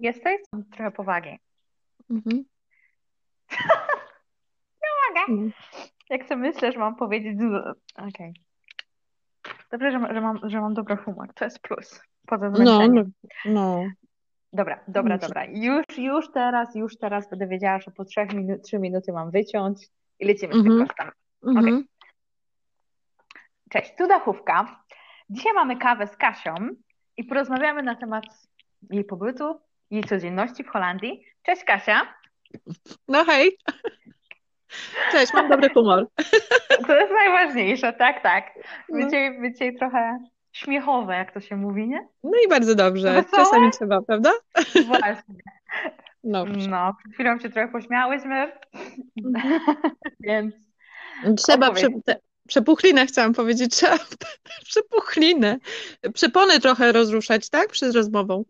Jesteś? Trochę powagi. Mhm. Powaga. Mm. Jak sobie myślę, że mam powiedzieć dużo. Okej. Dobrze, że, że, mam, że mam dobry humor. To jest plus. Poza No, zmęczeniem. no, no. Dobra, dobra, Muszę. dobra. Już, już teraz, już teraz będę wiedziała, że po trzech minut, trzy minuty mam wyciąć i lecimy z tym Mhm. kosztem. Mhm. Cześć, tu Dachówka. Dzisiaj mamy kawę z Kasią i porozmawiamy na temat jej pobytu, jej codzienności w Holandii. Cześć Kasia. No hej. Cześć, mam dobry humor. To jest najważniejsze, tak, tak. No. Dzisiaj, dzisiaj trochę śmiechowe, jak to się mówi, nie? No i bardzo dobrze. Wesołe? Czasami trzeba, prawda? Właśnie. No. No, przed chwilą się trochę pośmiałyśmy, więc Trzeba te, przepuchlinę, chciałam powiedzieć, trzeba przepuchlinę. Przepony trochę rozruszać, tak? Przed rozmową.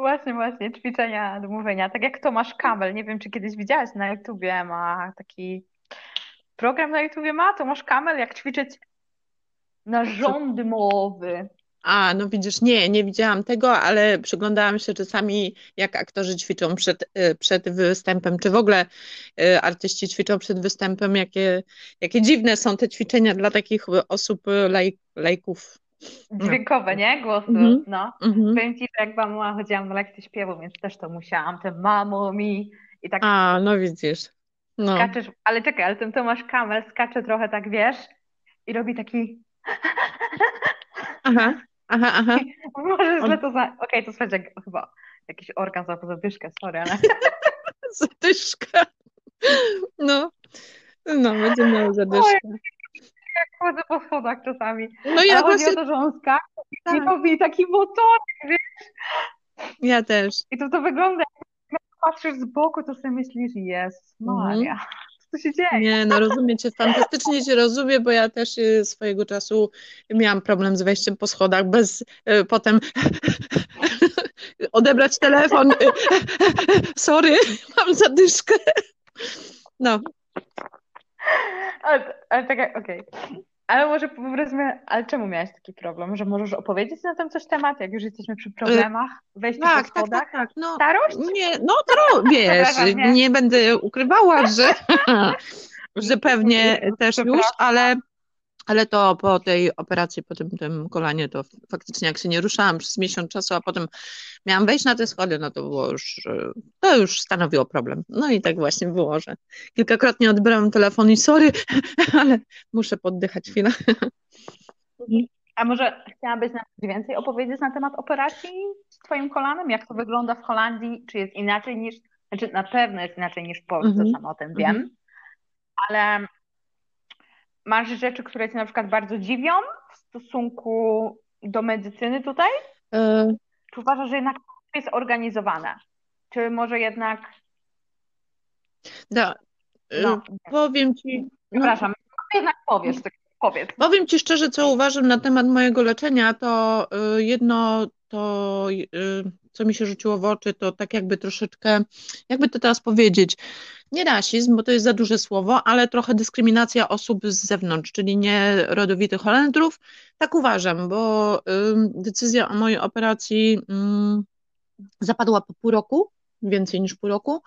Właśnie, właśnie, ćwiczenia do mówienia. Tak jak Tomasz Kamel, nie wiem, czy kiedyś widziałaś na YouTubie, ma taki program na YouTubie ma, Tomasz Kamel, jak ćwiczyć narządy mowy. A, no widzisz, nie, nie widziałam tego, ale przyglądałam się czasami, jak aktorzy ćwiczą przed, y, przed występem, czy w ogóle y, artyści ćwiczą przed występem, jakie, jakie dziwne są te ćwiczenia dla takich osób laj, lajków. Dźwiękowe, nie? Głosu, Mhm. no. Mhm. Powiem Ci, że jak byłam mała, chodziłam na lekcje śpiewu, więc też to musiałam, te mamo mi i tak A, no widzisz. No. skaczesz, ale czekaj, ale ten Tomasz Kamel skacze trochę tak, wiesz, i robi taki, Aha, aha, aha. może źle to za... Okej, to słuchajcie, jak chyba jakiś organ za zadyszkę, sorry, ale Zadyszka. No, no, będzie miał zadyszkę. Chodzę po schodach czasami. No ja chodzi właśnie, o to, że on skacze i tak, robi taki motor ja też. i to to wygląda, jak patrzysz z boku, to sobie myślisz, jest Maria, co tu się dzieje? Nie, no rozumiem cię, fantastycznie cię rozumiem, bo ja też y, swojego czasu miałam problem z wejściem po schodach, bez y, potem odebrać telefon, y, sorry, mam zadyszkę. No, Ale, ale tak, jak- okej. Ale może powiedzmy, ale czemu miałeś taki problem? Że możesz opowiedzieć na ten coś temat, jak już jesteśmy przy problemach, wejściu po tak, tak, schodach? tak, tak, no, Starość? nie, no to wiesz, nie. nie będę ukrywała, że, że pewnie też już, ale, ale to po tej operacji, po tym, tym kolanie, to faktycznie jak się nie ruszałam przez miesiąc czasu, a potem miałam wejść na te schody, no to było już, e, to już stanowiło problem. No i tak właśnie było, że kilkakrotnie odbierałam telefon i sorry, ale muszę poddychać chwilę. A może chciałabyś nam coś więcej opowiedzieć na temat operacji z Twoim kolanem? Jak to wygląda w Holandii? Czy jest inaczej niż, znaczy na pewno jest inaczej niż w Polsce, Mhm. sama o tym wiem, Mhm. ale masz rzeczy, które Cię na przykład bardzo dziwią w stosunku do medycyny tutaj? E, Czy uważasz, że jednak to jest organizowane? Czy może jednak, da, e, no, powiem ci, no, przepraszam, jednak powiesz, powiedz. Powiem Ci szczerze, co uważam na temat mojego leczenia, to y, jedno, to y, co mi się rzuciło w oczy, to tak jakby troszeczkę, jakby to teraz powiedzieć, nie rasizm, bo to jest za duże słowo, ale trochę dyskryminacja osób z zewnątrz, czyli nie rodowitych Holendrów. Tak uważam, bo y, decyzja o mojej operacji mm, zapadła po pół roku, więcej niż pół roku.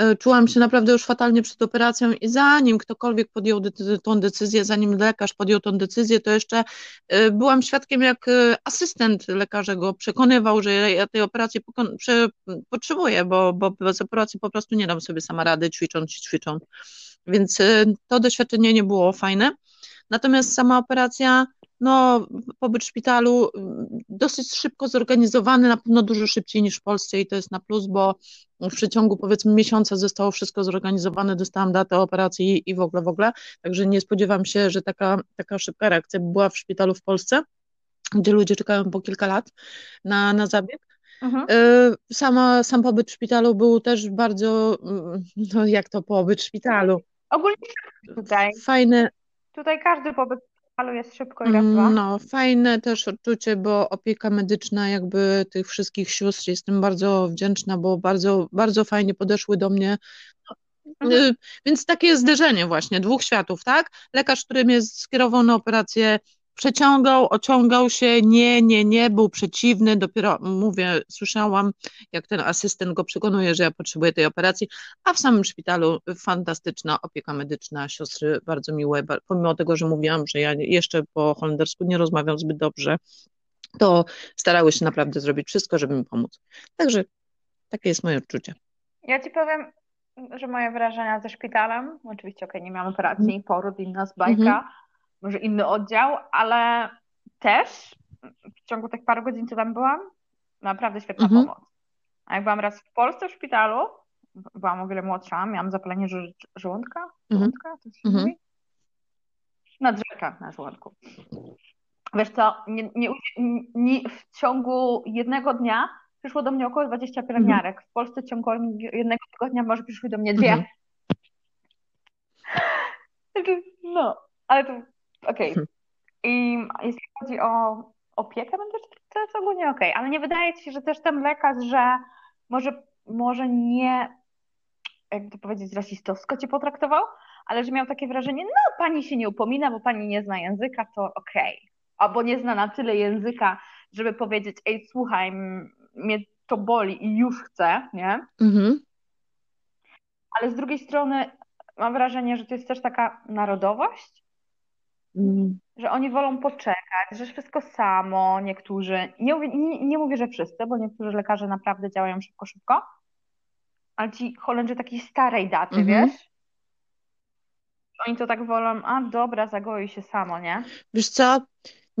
E, Czułam się naprawdę już fatalnie przed operacją i zanim ktokolwiek podjął de- tą decyzję, zanim lekarz podjął tą decyzję, to jeszcze e, byłam świadkiem, jak e, asystent lekarza go przekonywał, że ja tej operacji pokon- prze- potrzebuję, bo, bo bez operacji po prostu nie dam sobie sama rady, ćwicząc i ćwicząc. Więc to doświadczenie nie było fajne. Natomiast sama operacja, no, pobyt w szpitalu mm, dosyć szybko zorganizowany, na pewno dużo szybciej niż w Polsce i to jest na plus, bo w przeciągu powiedzmy miesiąca zostało wszystko zorganizowane, dostałam datę operacji i w ogóle, w ogóle, także nie spodziewam się, że taka, taka szybka reakcja była w szpitalu w Polsce, gdzie ludzie czekają po kilka lat na, na zabieg. Mhm. Y, Sama, sam pobyt w szpitalu był też bardzo, mm, no jak to pobyt w szpitalu, Ogólnie tutaj, fajny, tutaj każdy pobyt szpitalu jest szybko i raz, dwa. Mm, No, fajne też odczucie, bo opieka medyczna jakby tych wszystkich sióstr, jestem bardzo wdzięczna, bo bardzo, bardzo fajnie podeszły do mnie. Mhm. Y, Więc takie zderzenie właśnie dwóch światów, tak? Lekarz, który mnie skierował na operację przeciągał, ociągał się, nie, nie, nie, był przeciwny, dopiero mówię, słyszałam, jak ten asystent go przekonuje, że ja potrzebuję tej operacji, a w samym szpitalu fantastyczna opieka medyczna, siostry bardzo miłe, pomimo tego, że mówiłam, że ja jeszcze po holendersku nie rozmawiam zbyt dobrze, to starały się naprawdę zrobić wszystko, żeby mi pomóc. Także takie jest moje odczucie. Ja ci powiem, że moje wrażenia ze szpitalem, oczywiście okej, okay, nie miałam operacji, mm. poród, inna zbajka, mm -hmm. Może inny oddział, ale też w ciągu tych paru godzin, co tam byłam, naprawdę świetna -hmm. pomoc. A jak byłam raz w Polsce w szpitalu, byłam o wiele młodsza, miałam zapalenie żołądka, mhm. żołądka, to się -hmm. mówi? Nadrzeka na żołądku. Wiesz co, nie, nie, nie, w ciągu jednego dnia przyszło do mnie około 20 pielęgniarek. Mhm. W Polsce w ciągu jednego tygodnia może przyszły do mnie dwie. Mhm. Znaczy, no, ale to okej. Okay. I jeśli chodzi o opiekę medyczną, to jest ogólnie okej, okay. ale nie wydaje ci się, że też ten lekarz, że może, może nie, jak to powiedzieć, rasistowsko cię potraktował, ale że miał takie wrażenie, no pani się nie upomina, bo pani nie zna języka, to okej. Okay. Albo nie zna na tyle języka, żeby powiedzieć, ej, słuchaj, mnie to boli i już chcę, nie? Mhm. Ale z drugiej strony mam wrażenie, że to jest też taka narodowość, mhm. Że oni wolą poczekać, że wszystko samo, niektórzy, nie mówię, nie, nie mówię, że wszyscy, bo niektórzy lekarze naprawdę działają szybko, szybko, ale ci Holendrzy takiej starej daty, mhm. wiesz? Oni to tak wolą, a dobra, zagoi się samo, nie? Wiesz co,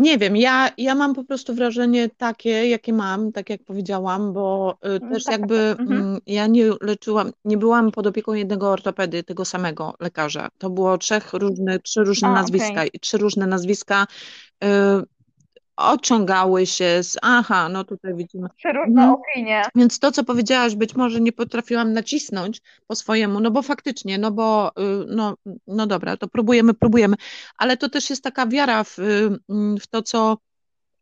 nie wiem, ja, ja mam po prostu wrażenie takie, jakie mam, tak jak powiedziałam, bo y, mm, też tak, tak, jakby tak. Mhm. Mm, ja nie leczyłam, nie byłam pod opieką jednego ortopedy, tego samego lekarza. To było trzech różne, trzy różne A, nazwiska okay. i trzy różne nazwiska y, odciągały się z, aha, no tutaj widzimy. Różne mhm. opinie. Więc to, co powiedziałaś, być może nie potrafiłam nacisnąć po swojemu, no bo faktycznie, no bo, y, no, no dobra, to próbujemy, próbujemy, ale to też jest taka wiara w, y, w to, co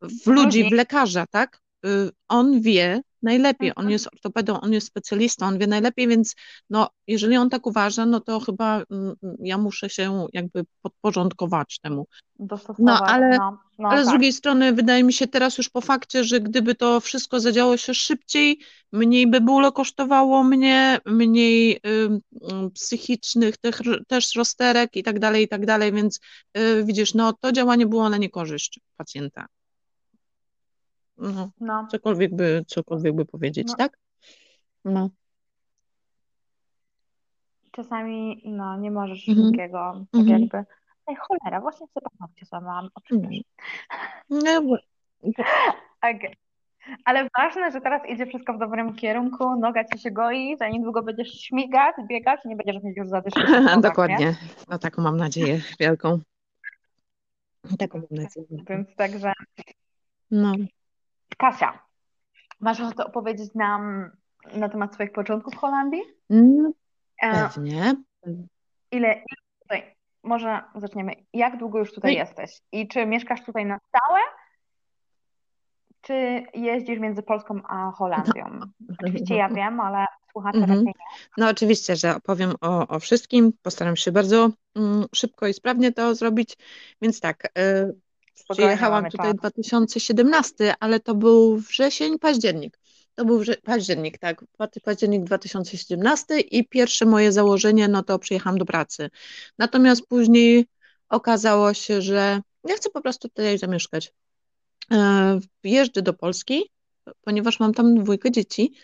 w ludzi, w lekarza, tak? Y, on wie, najlepiej. On jest ortopedą, on jest specjalistą, on wie najlepiej, więc no, jeżeli on tak uważa, no to chyba mm, ja muszę się jakby podporządkować temu. No, ale, no, no, ale tak. z drugiej strony wydaje mi się teraz już po fakcie, że gdyby to wszystko zadziało się szybciej, mniej by bóle kosztowało mnie, mniej y, psychicznych tych, też rozterek i tak dalej, i tak dalej, więc y, widzisz, no to działanie było na niekorzyść pacjenta. No, no. Cokolwiek by, cokolwiek by powiedzieć, no. tak? No. Czasami no, nie możesz mhm. wszystkiego, tak mhm. jakby. Ej, cholera, właśnie sobie paznokcie złamałam. O, przepraszam. No, bo... okay. Ale ważne, że teraz idzie wszystko w dobrym kierunku, noga ci się goi, za niedługo będziesz śmigać, biegać nie będziesz mieć już zadyszki. Dokładnie. Nie? No taką mam nadzieję wielką. Taką mam nadzieję. Więc także no. Kasia, masz ochotę opowiedzieć nam na temat swoich początków w Holandii? Mm, e, pewnie. Ile, tutaj, może zaczniemy, jak długo już tutaj no jesteś? I czy mieszkasz tutaj na stałe? Czy jeździsz między Polską a Holandią? No. Oczywiście ja wiem, ale słuchacze mhm. raczej nie. No oczywiście, że opowiem o, o wszystkim. Postaram się bardzo mm, szybko i sprawnie to zrobić. Więc tak, y, Przyjechałam tutaj 2017, ale to był wrzesień, październik. To był wrze- październik, tak, październik 2017 i pierwsze moje założenie, no to przyjechałam do pracy. Natomiast później okazało się, że ja chcę po prostu tutaj zamieszkać. E, jeżdżę do Polski, ponieważ mam tam dwójkę dzieci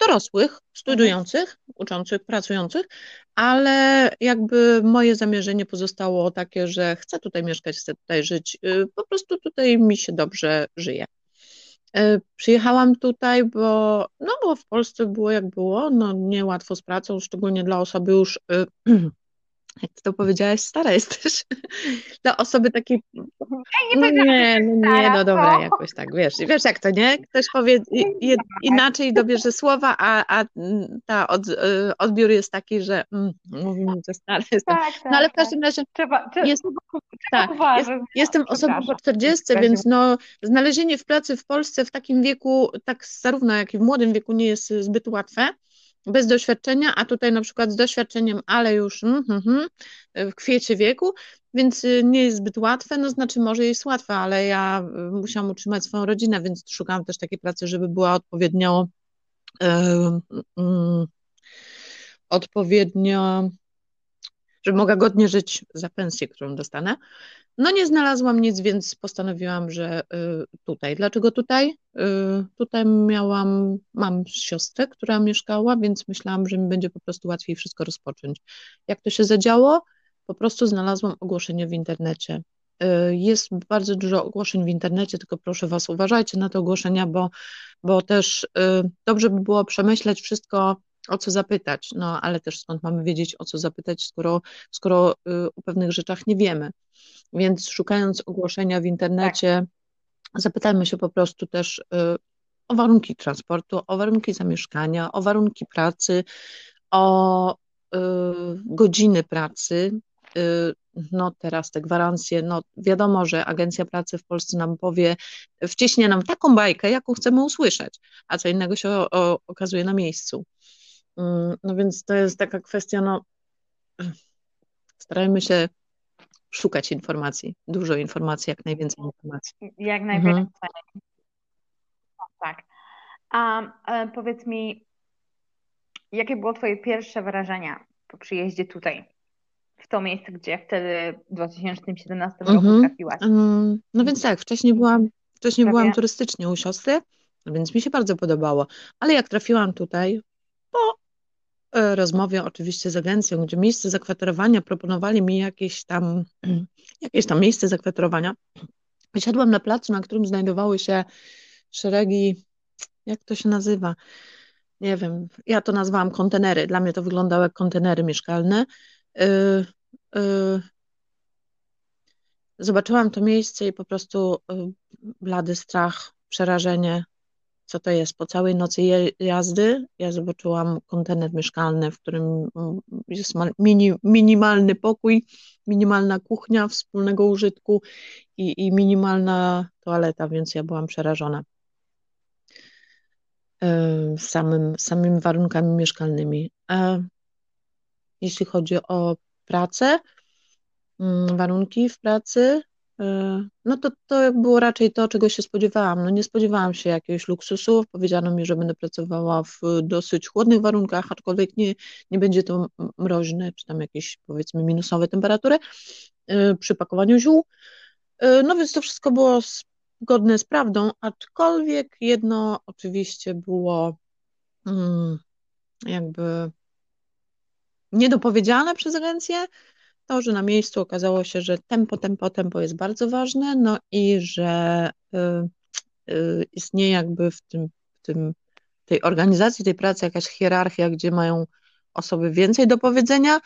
dorosłych, studiujących, uczących, pracujących, ale jakby moje zamierzenie pozostało takie, że chcę tutaj mieszkać, chcę tutaj żyć, y, po prostu tutaj mi się dobrze żyje. Y, przyjechałam tutaj, bo, no bo w Polsce było jak było, no niełatwo z pracą, szczególnie dla osoby już y, jak ty to powiedziałaś, stara jesteś. Dla osoby takiej. Ja nie, no nie, no nie, no dobra, jakoś tak, wiesz. Wiesz jak to, nie? Ktoś powie inaczej dobierze słowa, a, a ta od, y, odbiór jest taki, że mm, mówimy, że stara jestem. Tak, tak, no ale w każdym tak. razie. Trzeba, trzeba, jest, tak, jest, jestem osobą po 40, więc no, znalezienie w pracy w Polsce w takim wieku, tak zarówno jak i w młodym wieku, nie jest zbyt łatwe. Bez doświadczenia, a tutaj na przykład z doświadczeniem, ale już mm, mm, mm, w kwiecie wieku, więc y, nie jest zbyt łatwe, no znaczy może jest łatwe, ale ja y, musiałam utrzymać swoją rodzinę, więc szukałam też takiej pracy, żeby była odpowiednio yy, odpowiednio żeby mogła godnie żyć za pensję, którą dostanę. No nie znalazłam nic, więc postanowiłam, że y, tutaj. Dlaczego tutaj? Y, tutaj miałam, mam siostrę, która mieszkała, więc myślałam, że mi będzie po prostu łatwiej wszystko rozpocząć. Jak to się zadziało? Po prostu znalazłam ogłoszenie w internecie. Y, jest bardzo dużo ogłoszeń w internecie, tylko proszę Was, uważajcie na te ogłoszenia, bo, bo też dobrze by było przemyśleć wszystko, o co zapytać, no ale też skąd mamy wiedzieć, o co zapytać, skoro, skoro o pewnych rzeczach nie wiemy. Więc szukając ogłoszenia w internecie, tak. zapytajmy się po prostu też y, o warunki transportu, o warunki zamieszkania, o warunki pracy, o y, godziny pracy. No teraz te gwarancje, no wiadomo, że Agencja Pracy w Polsce nam powie, wciśnie nam taką bajkę, jaką chcemy usłyszeć, a co innego się o, o, okazuje na miejscu. Mm, no więc to jest taka kwestia, no starajmy się szukać informacji, dużo informacji, jak najwięcej informacji. Jak najwięcej. Mhm. Tak. A e, powiedz mi, jakie było Twoje pierwsze wrażenia po przyjeździe tutaj? W to miejsce, gdzie wtedy w 2017 roku mhm. trafiłaś. Mm, no więc tak, wcześniej byłam, wcześniej byłam turystycznie u siostry, więc mi się bardzo podobało. Ale jak trafiłam tutaj, po rozmowie oczywiście z agencją, gdzie miejsce zakwaterowania proponowali mi jakieś tam, jakieś tam miejsce zakwaterowania. Wysiadłam na placu, na którym znajdowały się szeregi, jak to się nazywa? Nie wiem, ja to nazwałam kontenery. Dla mnie to wyglądały jak kontenery mieszkalne. Yy, yy, zobaczyłam to miejsce i po prostu blady strach, przerażenie, co to jest. Po całej nocy jazdy ja zobaczyłam kontener mieszkalny, w którym mm, jest mini, minimalny pokój, minimalna kuchnia wspólnego użytku i, i minimalna toaleta, więc ja byłam przerażona e, samym, samymi warunkami mieszkalnymi. E, jeśli chodzi o pracę, mm, warunki w pracy, no to, to było raczej to, czego się spodziewałam. No nie spodziewałam się jakiegoś luksusu. Powiedziano mi, że będę pracowała w dosyć chłodnych warunkach, aczkolwiek nie, nie będzie to mroźne, czy tam jakieś powiedzmy minusowe temperatury e, przy pakowaniu ziół. E, no więc to wszystko było zgodne z prawdą, aczkolwiek jedno oczywiście było mm, jakby niedopowiedziane przez agencję, to, że na miejscu okazało się, że tempo, tempo, tempo jest bardzo ważne, no i że y, y, istnieje jakby w tym, w tym, tej organizacji, tej pracy jakaś hierarchia, gdzie mają osoby więcej do powiedzenia.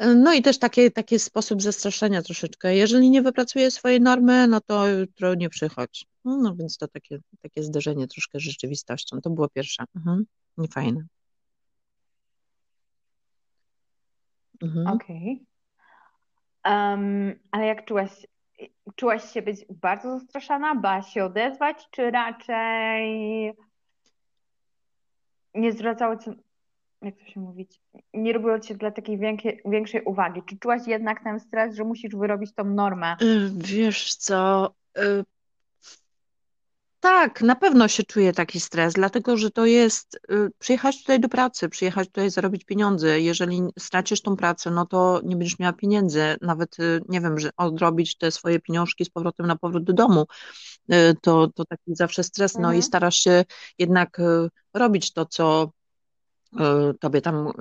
No i też taki, taki sposób zastraszenia troszeczkę. Jeżeli nie wypracuje swojej normy, no to jutro nie przychodź. No, no więc to takie, takie zderzenie troszkę z rzeczywistością. To było pierwsze. Mhm. Niefajne. Mhm. Okej. Okay. Um, ale jak czułaś, czułaś się być bardzo zastraszana? Bałaś się odezwać, czy raczej nie zwracało ci, jak to się mówić, nie robiło ci dla takiej większej, uwagi? Czy czułaś jednak ten stres, że musisz wyrobić tą normę? Y, wiesz co, y, tak, na pewno się czuje taki stres, dlatego że to jest y, przyjechać tutaj do pracy, przyjechać tutaj zarobić pieniądze. Jeżeli stracisz tą pracę, no to nie będziesz miała pieniędzy, nawet y, nie wiem, że odrobić te swoje pieniążki z powrotem na powrót do domu. Y, to, to taki zawsze stres, no i mhm. starasz się jednak robić to, co tobie tam e,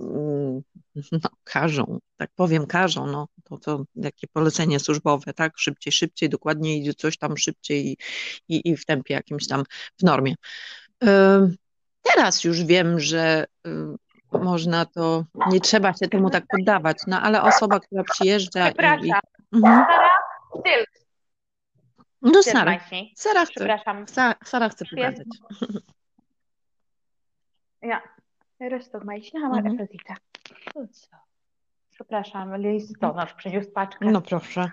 mm, no, każą, tak powiem, każą, no to, to jakie polecenie służbowe, tak, szybciej, szybciej, dokładniej, coś tam szybciej i, i, i w tempie jakimś tam, w normie. E, teraz już wiem, że można to, nie trzeba się temu tak poddawać, no ale osoba, która przyjeżdża Przepraszam, i... Mhm. Sara, styl. No Sara, Sara chce, Sara chce pokazać. Ja, Rozmawialiśmy na mhm. Afrodyta. Przepraszam, listonosz przyniósł paczkę. No proszę.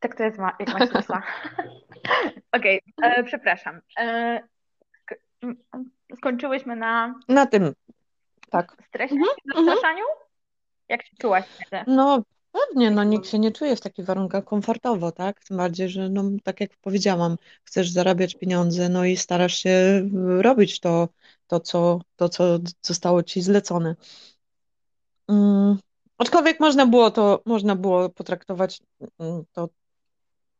Tak to jest ma, jak ma Okej, okay, e, przepraszam. E, skończyłyśmy na, na tym, tak. Stresie, mhm, zastraszaniu? Jak się czułaś wtedy? No pewnie, no nikt się nie czuje w takich warunkach komfortowo, tak? Tym bardziej, że no tak jak powiedziałam, chcesz zarabiać pieniądze, no i starasz się robić to, to, co, to, co zostało ci zlecone. Mm, aczkolwiek można było to, można było potraktować mm, to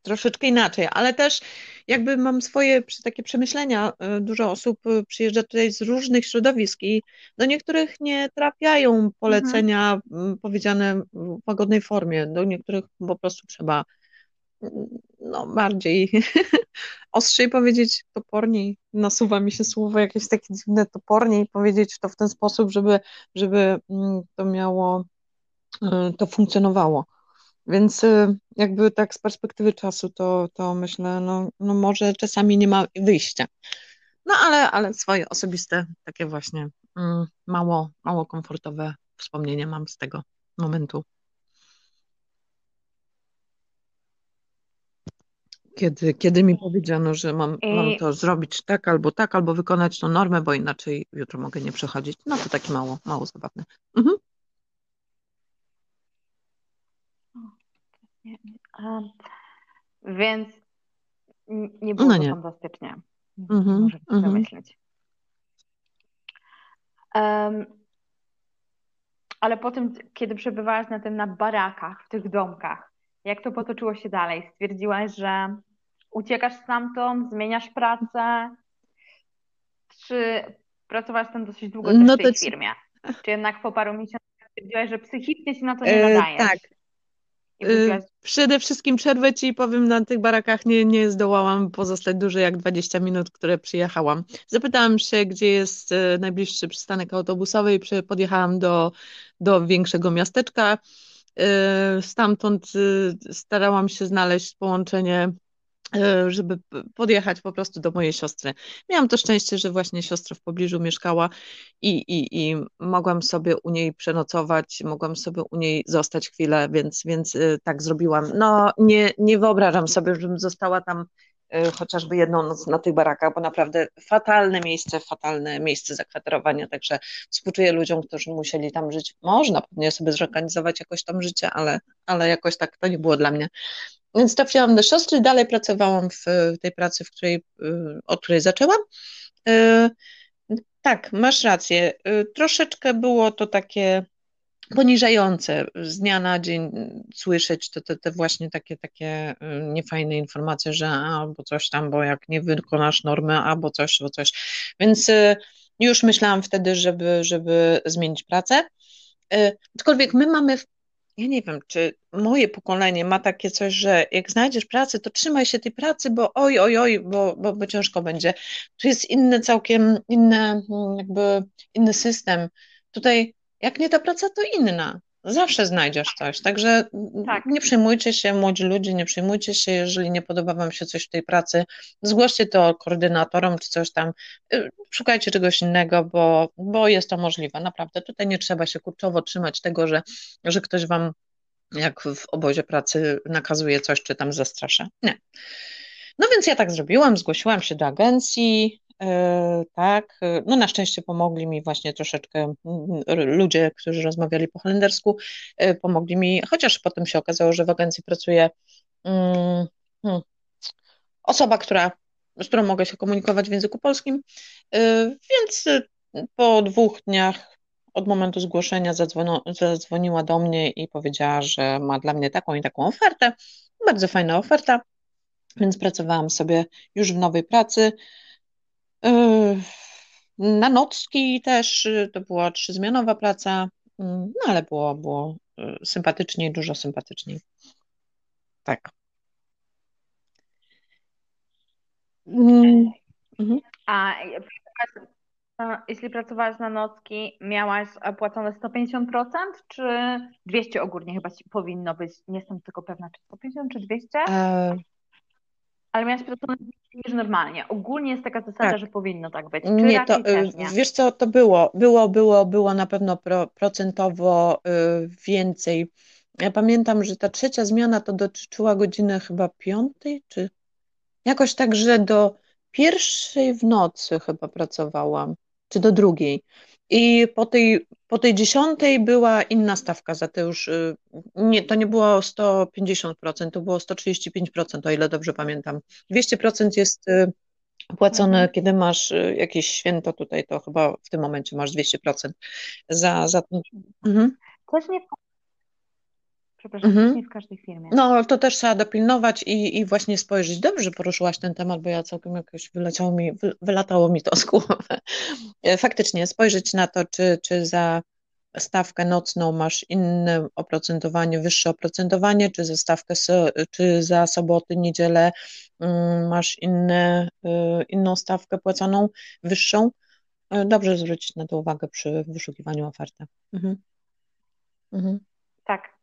troszeczkę inaczej, ale też jakby mam swoje takie przemyślenia. Y, dużo osób y, przyjeżdża tutaj z różnych środowisk i do niektórych nie trafiają polecenia mhm. powiedziane w łagodnej formie, do niektórych po prostu trzeba no, bardziej ostrzej powiedzieć, toporniej. Nasuwa mi się słowo jakieś takie dziwne toporniej powiedzieć to w ten sposób, żeby, żeby mm, to miało, y, to funkcjonowało. Więc y, jakby tak z perspektywy czasu to, to myślę, no, no może czasami nie ma wyjścia. No ale, ale swoje osobiste, takie właśnie mm, mało, mało komfortowe wspomnienia mam z tego momentu. Kiedy, kiedy mi powiedziano, że mam, mam to zrobić tak albo tak, albo wykonać tą normę, bo inaczej jutro mogę nie przechodzić. No to takie mało, mało zabawne. Mhm. Więc nie było no nie. to fantastycznie. Mhm, Możecie sobie mhm. myśleć. Um, ale potem, kiedy przebywałaś na tym na barakach, w tych domkach, jak to potoczyło się dalej? Stwierdziłaś, że uciekasz stamtąd, zmieniasz pracę? Czy pracowałaś tam dosyć długo no w tej ci... firmie? Czy jednak po paru miesiącach stwierdziłaś, że psychicznie się na to nie e, nadajesz? E, tak, przede wszystkim przerwę ci powiem, na tych barakach nie, nie zdołałam pozostać dłużej jak 20 minut, które przyjechałam. Zapytałam się, gdzie jest y, najbliższy przystanek autobusowy i podjechałam do, do większego miasteczka. Y, stamtąd starałam się znaleźć połączenie E, żeby podjechać po prostu do mojej siostry. Miałam to szczęście, że właśnie siostra w pobliżu mieszkała i, i, i mogłam sobie u niej przenocować, mogłam sobie u niej zostać chwilę, więc, więc tak zrobiłam. No nie, nie wyobrażam sobie, żebym została tam chociażby jedną noc na tych barakach, bo naprawdę fatalne miejsce, fatalne miejsce zakwaterowania, także współczuję ludziom, którzy musieli tam żyć. Można pewnie sobie zorganizować jakoś tam życie, ale, ale jakoś tak to nie było dla mnie. Więc trafiłam do siostry, dalej pracowałam w tej pracy, w której, y, od której zaczęłam. Y, tak, masz rację. Y, troszeczkę było to takie poniżające z dnia na dzień słyszeć te, te, te właśnie takie, takie niefajne informacje, że albo coś tam, bo jak nie wykonasz normy, albo coś, bo coś. Więc już myślałam wtedy, żeby, żeby zmienić pracę. Aczkolwiek my mamy ja nie wiem, czy moje pokolenie ma takie coś, że jak znajdziesz pracę, to trzymaj się tej pracy, bo oj, oj, oj, bo, bo, bo ciężko będzie. Tu jest inny całkiem, inny, mm, jakby inny system. Tutaj jak nie ta praca, to inna. Zawsze znajdziesz coś, także tak. nie przejmujcie się, młodzi ludzie, nie przejmujcie się, jeżeli nie podoba Wam się coś w tej pracy, zgłoście to koordynatorom czy coś tam, y, szukajcie czegoś innego, bo, bo jest to możliwe, naprawdę. Tutaj nie trzeba się kurczowo trzymać tego, że, że ktoś Wam jak w obozie pracy nakazuje coś, czy tam zastrasza. Nie. No więc ja tak zrobiłam, zgłosiłam się do agencji, tak, e, no na szczęście pomogli mi właśnie troszeczkę ludzie, którzy rozmawiali po holendersku, e, pomogli mi, chociaż potem się okazało, że w agencji pracuje mm, hmm, osoba, która, z którą mogę się komunikować w języku polskim, więc po dwóch dniach od momentu zgłoszenia zadzwoniła do mnie i powiedziała, że ma dla mnie taką i taką ofertę, bardzo fajna oferta, więc pracowałam sobie już w nowej pracy, na nocki też y, to była trzyzmianowa praca, mm, no ale było, było y, sympatyczniej, dużo sympatyczniej. Tak. Mm, mhm. A jeśli pracowałaś na nocki, miałaś płacone 150%, czy 200 ogólnie chyba powinno być? Nie jestem tylko pewna, czy 150, czy 200? E... Ale miałaś płacone niż normalnie. Ogólnie jest taka zasada, tak. że powinno tak być. Czy nie, to też nie? wiesz co, to było, było, było, było na pewno pro, procentowo y, więcej. Ja pamiętam, że ta trzecia zmiana to dotyczyła godziny chyba piątej, czy jakoś tak, że do pierwszej w nocy chyba pracowałam. czy do drugiej. I po tej, po tej dziesiątej była inna stawka za te już, y, nie, to nie było 150%, to było 135%, o ile dobrze pamiętam. 200% jest y, płacone, mhm. kiedy masz y, jakieś święto tutaj, to chyba w tym momencie masz 200% za, za... Mhm. Też nie Przepraszam, mhm. nie w każdej firmie. No, to też trzeba dopilnować i, i właśnie spojrzeć. Dobrze, że poruszyłaś ten temat, bo ja całkiem jakoś wyleciało mi, wylatało mi to z głowy. E, faktycznie spojrzeć na to, czy, czy za stawkę nocną masz inne oprocentowanie, wyższe oprocentowanie, czy za stawkę, czy za soboty, niedzielę mm, masz inne, y, inną stawkę płaconą, wyższą. E, dobrze zwrócić na to uwagę przy wyszukiwaniu oferty. Mhm. Mhm. Tak,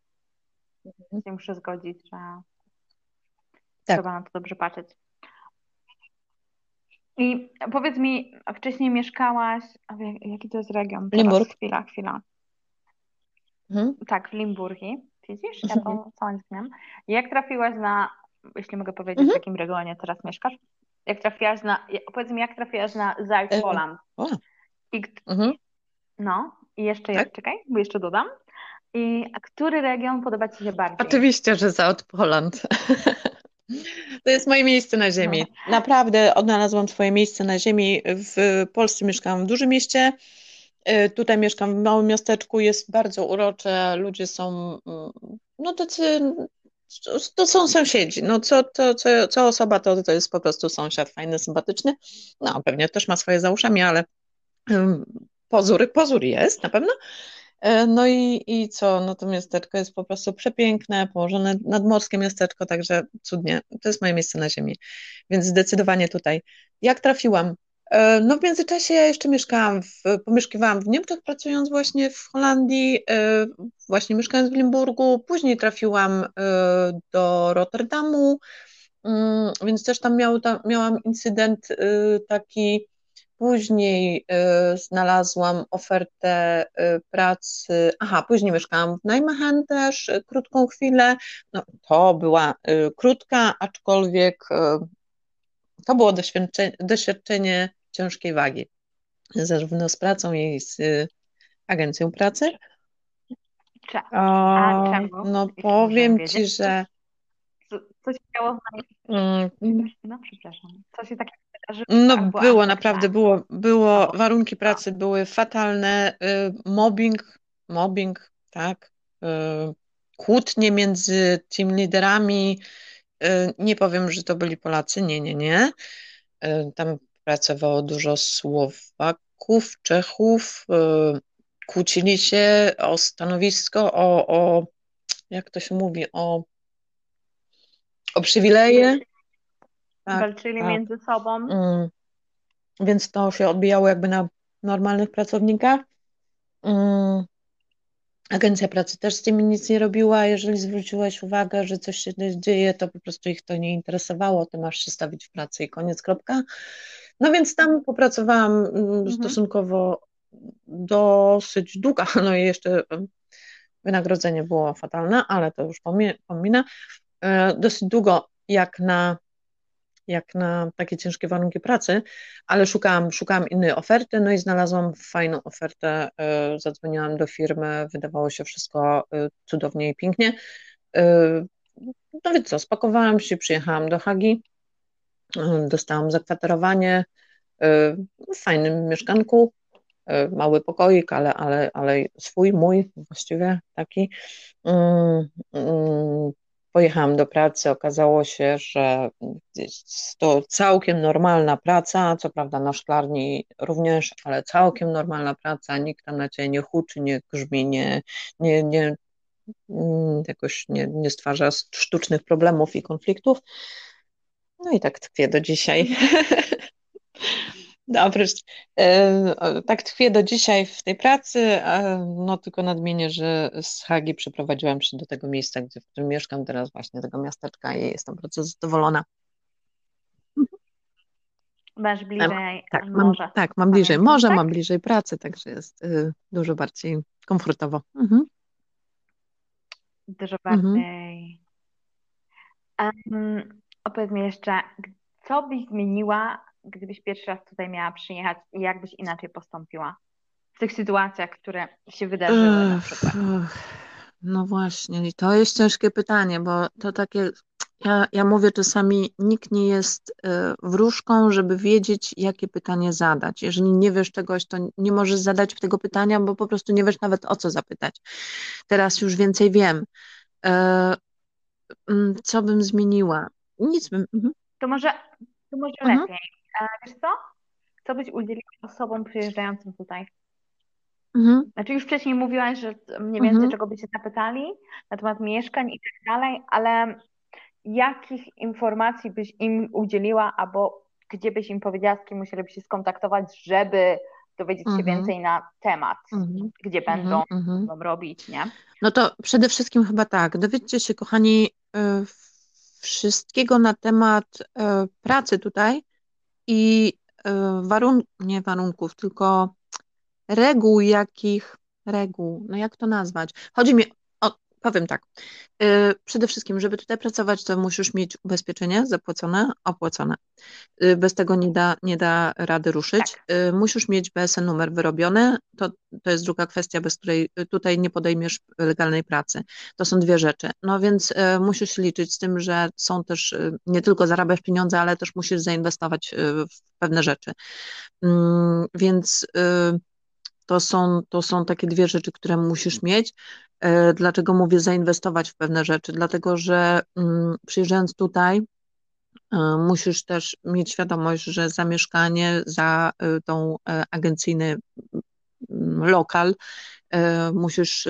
Mhm. się muszę zgodzić, że tak. trzeba na to dobrze patrzeć. I powiedz mi, wcześniej mieszkałaś, jaki to jest region? Limburg. Chwila, chwila. Mhm. Tak, w Limburgi. Widzisz? Ja to mhm. sama nie znam. Jak trafiłaś na, jeśli mogę powiedzieć, mhm. w jakim regionie teraz mieszkasz? Jak trafiłaś na, powiedz mi, jak trafiłaś na Zuid-Holland? I, mhm. No, i jeszcze, tak? czekaj, bo jeszcze dodam. I który region podoba Ci się bardziej? Oczywiście, że South Poland. To jest moje miejsce na ziemi. No. Naprawdę odnalazłam swoje miejsce na ziemi. W Polsce mieszkam w dużym mieście. Y, tutaj mieszkam w małym miasteczku, jest bardzo urocze, ludzie są mm, no tacy, to są sąsiedzi, no co, to, co, co osoba to, to jest po prostu sąsiad fajny, sympatyczny, no pewnie też ma swoje za uszami, ale pozór, pozór jest na pewno, no i, i co? No to miasteczko jest po prostu przepiękne, położone nadmorskie miasteczko, także cudnie. To jest moje miejsce na ziemi. Więc zdecydowanie tutaj. Jak trafiłam? E, no w międzyczasie ja jeszcze mieszkałam, w, pomieszkiwałam w Niemczech, pracując właśnie w Holandii, e, właśnie mieszkając w Limburgu, później trafiłam do Rotterdamu, mm, więc też tam, miał, tam miałam incydent taki Później y, znalazłam ofertę y, pracy, aha, później mieszkałam w Nijmegen też y, krótką chwilę. No, to była krótka, aczkolwiek to było doświadczenie, doświadczenie ciężkiej wagi, zarówno z pracą, jak i z agencją pracy. A, czemu? No powiem Ci, że... Co, co się działo w mm. No przepraszam. Co się tak no było, naprawdę było, było, warunki pracy były fatalne, y, mobbing, mobbing, tak, y, kłótnie między team liderami, y, nie powiem, że to byli Polacy, nie, nie, nie, tam pracowało dużo Słowaków, Czechów, kłócili się o stanowisko, o, o jak to się mówi, o, o przywileje, tak, walczyli tak. między sobą. Mm. Więc to się odbijało jakby na normalnych pracownikach. Mm. Agencja pracy też z tym nic nie robiła. Jeżeli zwróciłaś uwagę, że coś się dzieje, to po prostu ich to nie interesowało. Ty masz się stawić w pracy i koniec, kropka. No więc tam popracowałam mm, mhm. stosunkowo dosyć długo, no i jeszcze wynagrodzenie było fatalne, ale to już pominę. E, dosyć długo jak na jak na takie ciężkie warunki pracy, ale szukałam, szukałam innej oferty, no i znalazłam fajną ofertę, e, zadzwoniłam do firmy, wydawało się wszystko e, cudownie i pięknie. E, no więc co, spakowałam się, przyjechałam do Hagi, dostałam zakwaterowanie w fajnym mieszkanku, mały pokoik, ale, ale, ale swój, mój właściwie taki. Pojechałam do pracy, okazało się, że jest to całkiem normalna praca, co prawda na szklarni również, ale całkiem normalna praca, nikt tam na ciebie nie huczy, nie grzmi, nie, nie, nie mm, jakoś nie, nie stwarza sztucznych problemów i konfliktów. No i tak tkwię do dzisiaj. Dobrze. Tak tkwię do dzisiaj w tej pracy, no tylko nadmienię, że z Hagi przeprowadziłam się do tego miejsca, gdzie, w którym mieszkam teraz, właśnie tego miasteczka i jestem bardzo zadowolona. Masz bliżej tak, mam, tak, mam bliżej morza, tak? mam bliżej pracy, także jest y, dużo bardziej komfortowo. Mhm. Dużo bardziej. Mhm. Um, opowiedz mi jeszcze, co byś zmieniła gdybyś pierwszy raz tutaj miała przyjechać i jak byś inaczej postąpiła w tych sytuacjach, które się wydarzyły na przykład? No właśnie, i to jest ciężkie pytanie, bo to takie, ja, ja mówię czasami, nikt nie jest e, wróżką, żeby wiedzieć, jakie pytanie zadać. Jeżeli nie wiesz czegoś, to nie możesz zadać tego pytania, bo po prostu nie wiesz nawet o co zapytać. Teraz już więcej wiem. E, mm, co bym zmieniła? Nic bym. Mhm. To może, to może Mhm. lepiej. E, wiesz co? Co byś udzieliła osobom przyjeżdżającym tutaj? Mhm. Znaczy już wcześniej mówiłaś, że mniej więcej Mhm. czego by cię zapytali na temat mieszkań i tak dalej, ale jakich informacji byś im udzieliła, albo gdzie byś im powiedziała, z kim musieliby się skontaktować, żeby dowiedzieć się Mhm. więcej na temat, Mhm. gdzie będą, Mhm. Mhm. będą robić, nie? No to przede wszystkim chyba tak, dowiedzcie się, kochani, y, wszystkiego na temat y, pracy tutaj i warun nie warunków, tylko reguł jakich, reguł, no jak to nazwać? Chodzi mi, powiem tak, yy, przede wszystkim, żeby tutaj pracować, to musisz mieć ubezpieczenie zapłacone, opłacone. Yy, bez tego nie da, nie da rady ruszyć. Tak. Yy, musisz mieć BSN numer wyrobiony, to, to jest druga kwestia, bez której tutaj nie podejmiesz legalnej pracy. To są dwie rzeczy. No więc musisz liczyć z tym, że są też, nie tylko zarabiasz pieniądze, ale też musisz zainwestować w pewne rzeczy. Mm, więc to są, to są takie dwie rzeczy, które musisz mieć. E, dlaczego mówię zainwestować w pewne rzeczy? Dlatego, że mm, przyjeżdżając tutaj, e, musisz też mieć świadomość, że za mieszkanie, za e, tą agencyjny mm, lokal, musisz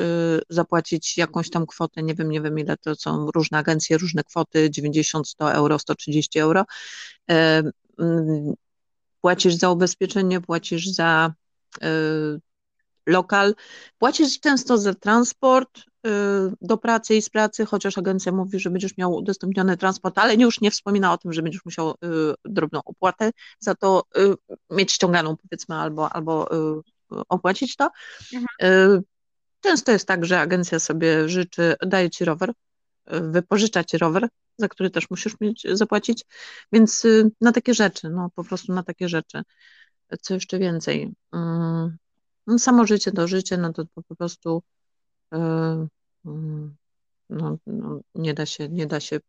zapłacić jakąś tam kwotę, nie wiem, nie wiem ile to są różne agencje, różne kwoty, 90, 100 euro, 130 euro. Mm, płacisz za ubezpieczenie, płacisz za lokal. Płacisz często za transport y, do pracy i z pracy, chociaż agencja mówi, że będziesz miał udostępniony transport, ale już nie wspomina o tym, że będziesz musiał y, drobną opłatę za to y, mieć ściąganą, powiedzmy, albo, albo opłacić to. Mhm. Często jest tak, że agencja sobie życzy, daje ci rower, wypożycza ci rower, za który też musisz mieć, zapłacić, więc na takie rzeczy, no po prostu na takie rzeczy. Co jeszcze więcej? No, samo życie to życie, no to po prostu yy, no, no, nie da się, nie da się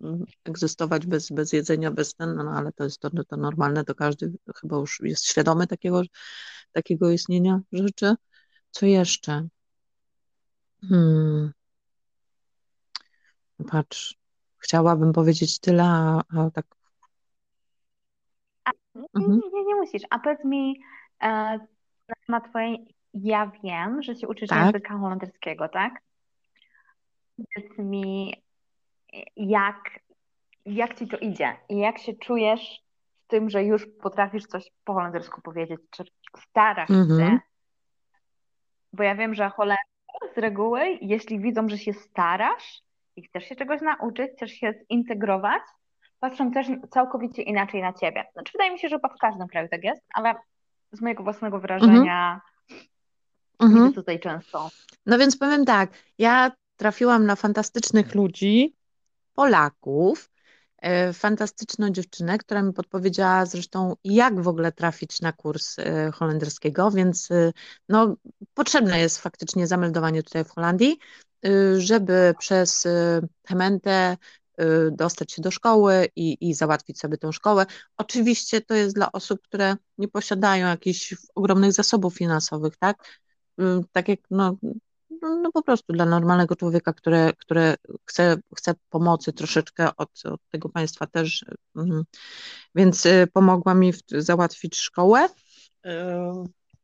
mm, egzystować bez, bez jedzenia, bez ten, no, ale to jest to, to normalne, to każdy chyba już jest świadomy takiego, takiego istnienia rzeczy. Co jeszcze? Hmm. Patrz, chciałabym powiedzieć tyle, a, a tak. A, mhm. nie, nie, nie musisz. A powiedz mi, e, na temat twojej, ja wiem, że się uczysz Tak. języka holenderskiego, tak? Powiedz mi, jak, jak ci to idzie i jak się czujesz z tym, że już potrafisz coś po holendersku powiedzieć, czy starasz Mhm. się? Bo ja wiem, że Holendrzy z reguły, jeśli widzą, że się starasz i chcesz się czegoś nauczyć, chcesz się zintegrować, patrzą też całkowicie inaczej na ciebie. Znaczy, wydaje mi się, że chyba w każdym kraju tak jest, ale z mojego własnego wrażenia Mhm. widzę tutaj często. No więc powiem tak, ja trafiłam na fantastycznych ludzi, Polaków, e, fantastyczną dziewczynę, która mi podpowiedziała zresztą, jak w ogóle trafić na kurs e, holenderskiego, więc e, no, potrzebne jest faktycznie zameldowanie tutaj w Holandii, żeby przez Hementę dostać się do szkoły i, i załatwić sobie tę szkołę. Oczywiście to jest dla osób, które nie posiadają jakichś ogromnych zasobów finansowych, tak? Tak jak no, no, no po prostu dla normalnego człowieka, które, które chce, chce pomocy troszeczkę od, od tego państwa też, więc pomogła mi załatwić szkołę.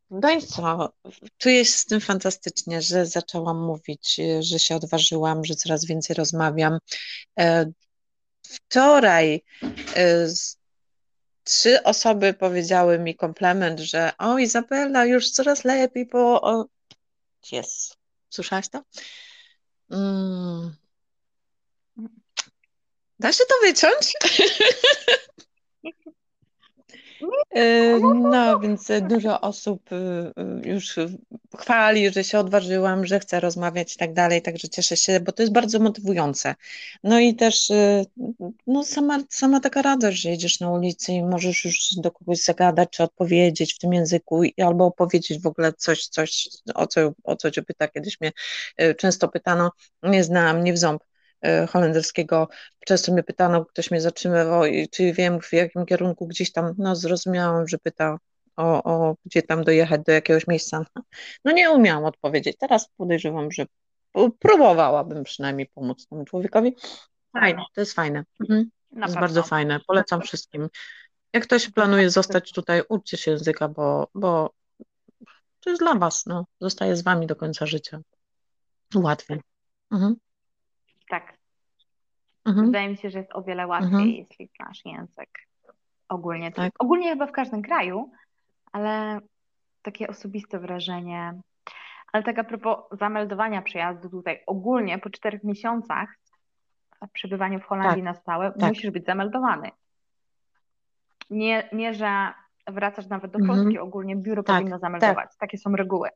No i co? Tu jest z tym fantastycznie, że zaczęłam mówić, że się odważyłam, że coraz więcej rozmawiam. E, wczoraj e, trzy osoby powiedziały mi komplement, że o Izabela, już coraz lepiej, bo jest. Słyszałaś to? Mm. Da się to wyciąć? Y, no, więc dużo osób y, y, już chwali, że się odważyłam, że chcę rozmawiać i tak dalej, także cieszę się, bo to jest bardzo motywujące. No i też no, sama, sama taka radość, że jedziesz na ulicy i możesz już do kogoś zagadać, czy odpowiedzieć w tym języku, albo opowiedzieć w ogóle coś, coś o, co, o co cię pyta. Kiedyś mnie często pytano, nie znam, nie w ząb E, holenderskiego. Często mnie pytano, ktoś mnie zatrzymywał, czy wiem w jakim kierunku gdzieś tam, no zrozumiałam, że pyta o, o gdzie tam dojechać do jakiegoś miejsca. No nie umiałam odpowiedzieć. Teraz podejrzewam, że próbowałabym przynajmniej pomóc temu człowiekowi. Fajne, to jest fajne. Mhm. To jest bardzo fajne. Polecam wszystkim. Jak ktoś planuje zostać tutaj, uczcie się języka, bo, bo to jest dla was, no. Zostaje z wami do końca życia. Łatwiej. Mhm. Mhm. Wydaje mi się, że jest o wiele łatwiej, mhm. jeśli znasz język. Ogólnie. Tak. Ogólnie chyba w każdym kraju, ale takie osobiste wrażenie. Ale tak a propos zameldowania przyjazdu tutaj, ogólnie po czterech miesiącach przebywania w Holandii tak. na stałe, tak. musisz być zameldowany. Nie, nie, że wracasz nawet do Polski, mhm. ogólnie biuro tak. powinno zameldować. Tak. Takie są reguły.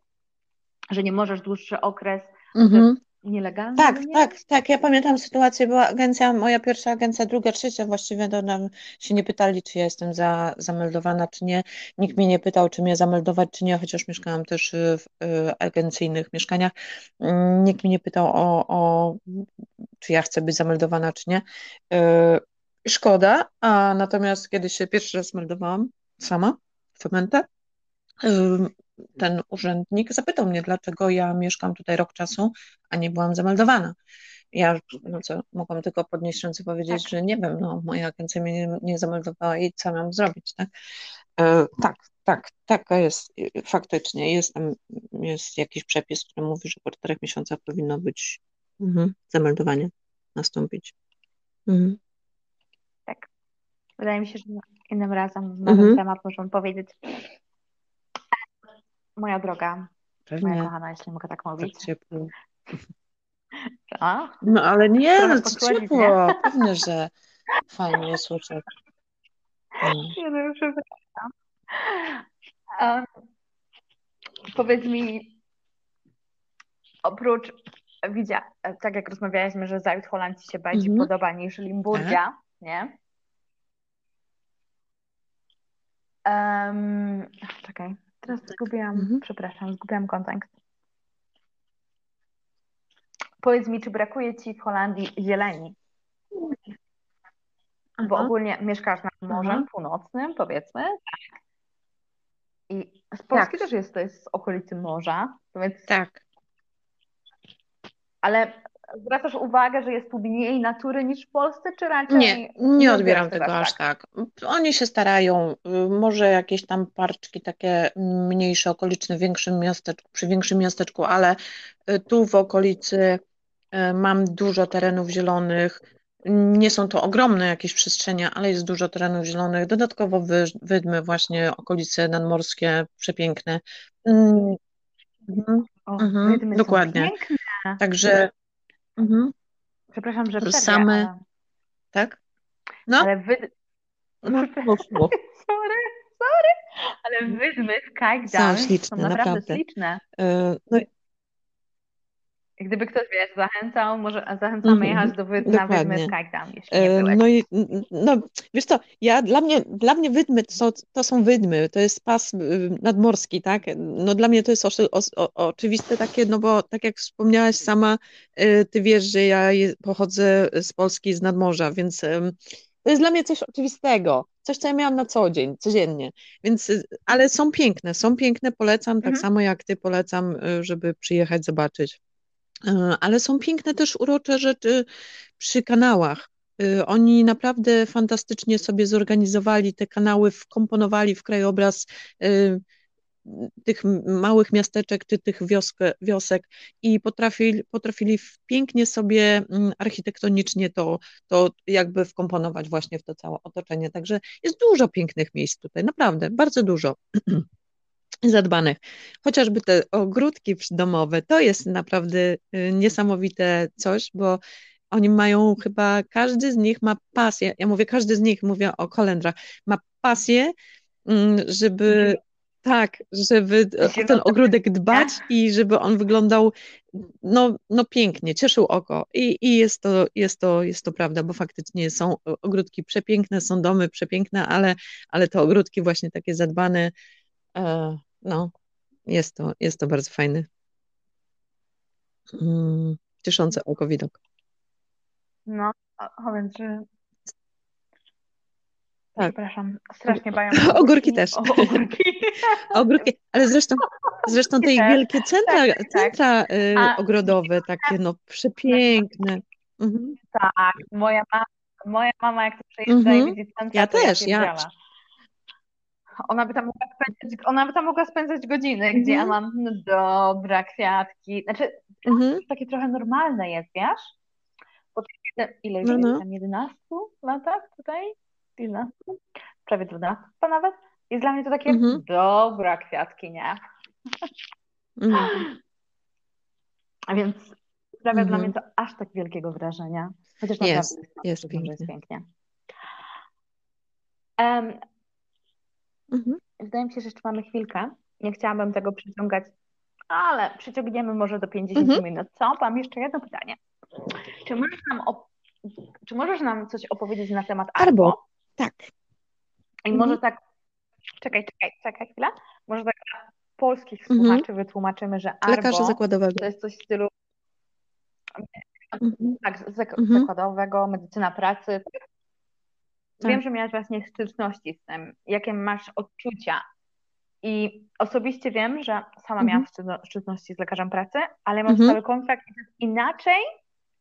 Że nie możesz dłuższy okres, mhm nielegalne? Tak, tak, tak. Ja pamiętam sytuację, była agencja, moja pierwsza agencja, druga, trzecia, właściwie to nam się nie pytali, czy ja jestem za, zameldowana, czy nie. Nikt mnie nie pytał, czy mnie zameldować, czy nie, chociaż mieszkałam też w y, agencyjnych mieszkaniach. Mm, nikt mnie nie pytał o, o czy ja chcę być zameldowana, czy nie. Y, szkoda, a natomiast kiedy się pierwszy raz meldowałam sama w Femente, ten urzędnik zapytał mnie, dlaczego ja mieszkam tutaj rok czasu, a nie byłam zameldowana. Ja no co, mogłam tylko podnieść ręce i powiedzieć, tak. że nie wiem, no moja agencja mnie nie, nie zameldowała i co mam zrobić, tak? E, tak, tak, taka jest faktycznie. Jest tam, jest jakiś przepis, który mówi, że po czterech miesiącach powinno być mhm, zameldowanie nastąpić. Mhm. Tak. Wydaje mi się, że innym razem na ten mhm. temat możemy powiedzieć Moja droga, Pewnie. moja kochana, jeśli mogę tak mówić. Tak ciepło. Co? No ale nie, no to ciepło, nie? pewnie, że fajnie słyszę. Nie, no, przepraszam. Um, powiedz mi, oprócz, widzia, tak jak rozmawialiśmy, że Zajut Holand Ci się bardziej mm -hmm. podoba niż Limburgia, tak. nie? Um, czekaj. Teraz zgubiłam, mhm. przepraszam, zgubiłam kontekst. Powiedz mi, czy brakuje Ci w Holandii zieleni? Aha. Bo ogólnie mieszkasz nad Morzem Aha. Północnym, powiedzmy. I z Polski tak. też jest, to jest z okolicy morza. Więc... Tak. Ale zwracasz uwagę, że jest tu mniej natury niż w Polsce, czy raczej? Nie, nie odbieram tego aż tak. tak. Oni się starają, y, może jakieś tam parczki takie mniejsze, okoliczne, większym miasteczku, przy większym miasteczku, ale y, tu w okolicy y, mam dużo terenów zielonych. Nie są to ogromne jakieś przestrzenie, ale jest dużo terenów zielonych. Dodatkowo wydmy właśnie okolice nadmorskie, przepiękne. Mm, mhm, o, mhm, dokładnie. Także Mhm. Przepraszam, że przerwę, Same, ale... tak? No, ale wy... no poszło. sorry, sorry, ale wydmy w Kajdan są śliczne, są naprawdę, naprawdę. śliczne. Yy, no, Gdyby ktoś, wiesz, zachęcał, może zachęcamy mm, jechać do Wydm na Wydmy jeśli nie byłeś. No i, no, wiesz co, ja, dla mnie, dla mnie Wydmy to, są, to są Wydmy, to jest pas y, nadmorski, tak? No dla mnie to jest o, o, oczywiste takie, no bo tak jak wspomniałaś sama, y, ty wiesz, że ja pochodzę z Polski, z nadmorza, więc to jest dla mnie coś oczywistego, coś, co ja miałam na co dzień, codziennie, więc, y, ale są piękne, są piękne, polecam, tak mhm. samo jak ty polecam, żeby przyjechać, zobaczyć. E, ale są piękne też urocze rzeczy przy kanałach. E, oni naprawdę fantastycznie sobie zorganizowali te kanały, wkomponowali w krajobraz e, tych małych miasteczek czy tych wioskę, wiosek i potrafili, potrafili pięknie sobie mm, architektonicznie to, to jakby wkomponować właśnie w to całe otoczenie. Także jest dużo pięknych miejsc tutaj, naprawdę, bardzo dużo. zadbanych. Chociażby te ogródki domowe, to jest naprawdę y, niesamowite coś, bo oni mają chyba, każdy z nich ma pasję, ja mówię każdy z nich, mówię o kolendrach, ma pasję mm, żeby tak, żeby o ten ogródek dbać i żeby on wyglądał no, no pięknie, cieszył oko. I, i jest, to, jest, to, jest to prawda, bo faktycznie są ogródki przepiękne, są domy przepiękne, ale, ale te ogródki właśnie takie zadbane, e, no, jest to, jest to bardzo fajny, mm, cieszący oko widok. No, a więc, że tak. Przepraszam, strasznie bają ogórki. ogórki też. O, ogórki. ogórki. Ale zresztą, zresztą te wielkie centra, tak, tak. centra y, A, ogrodowe, takie no przepiękne. Mhm. Tak, moja mama, moja mama jak to przejeżdża mhm. i widzi centra, ja też, ja. Ona by tam mogła spędzać, ona by tam mogła spędzać godziny, mhm. gdzie ja mam no dobra, kwiatki. Znaczy, mhm. takie trochę normalne jest, wiesz? Po ile no, no. tam 11 latach tutaj? 11, prawie 12 nawet. Jest dla mnie to takie mhm. dobra kwiatki, nie? Mhm. A więc sprawia dla mnie to aż tak wielkiego wrażenia. Chociaż jest, naprawdę jest, pięknie. jest pięknie. Um, mhm. Wydaje mi się, że jeszcze mamy chwilkę. Nie chciałabym tego przyciągać, ale przyciągniemy może do 50 mhm. minut. Co? Mam jeszcze jedno pytanie. Czy możesz nam, czy możesz nam coś opowiedzieć na temat Arbo? Arbo. Tak. I mhm. może tak, czekaj, czekaj, czekaj chwilę. Może tak polskich mhm. słuchaczy wytłumaczymy, że Arbo Lekarza zakładowego. to jest coś w stylu mhm. tak, zak mhm. zakładowego, medycyna pracy. Tak. Wiem, że miałaś właśnie styczności z tym, jakie masz odczucia. I osobiście wiem, że sama miałam styczności z lekarzem pracy, ale mam stały kontrakt inaczej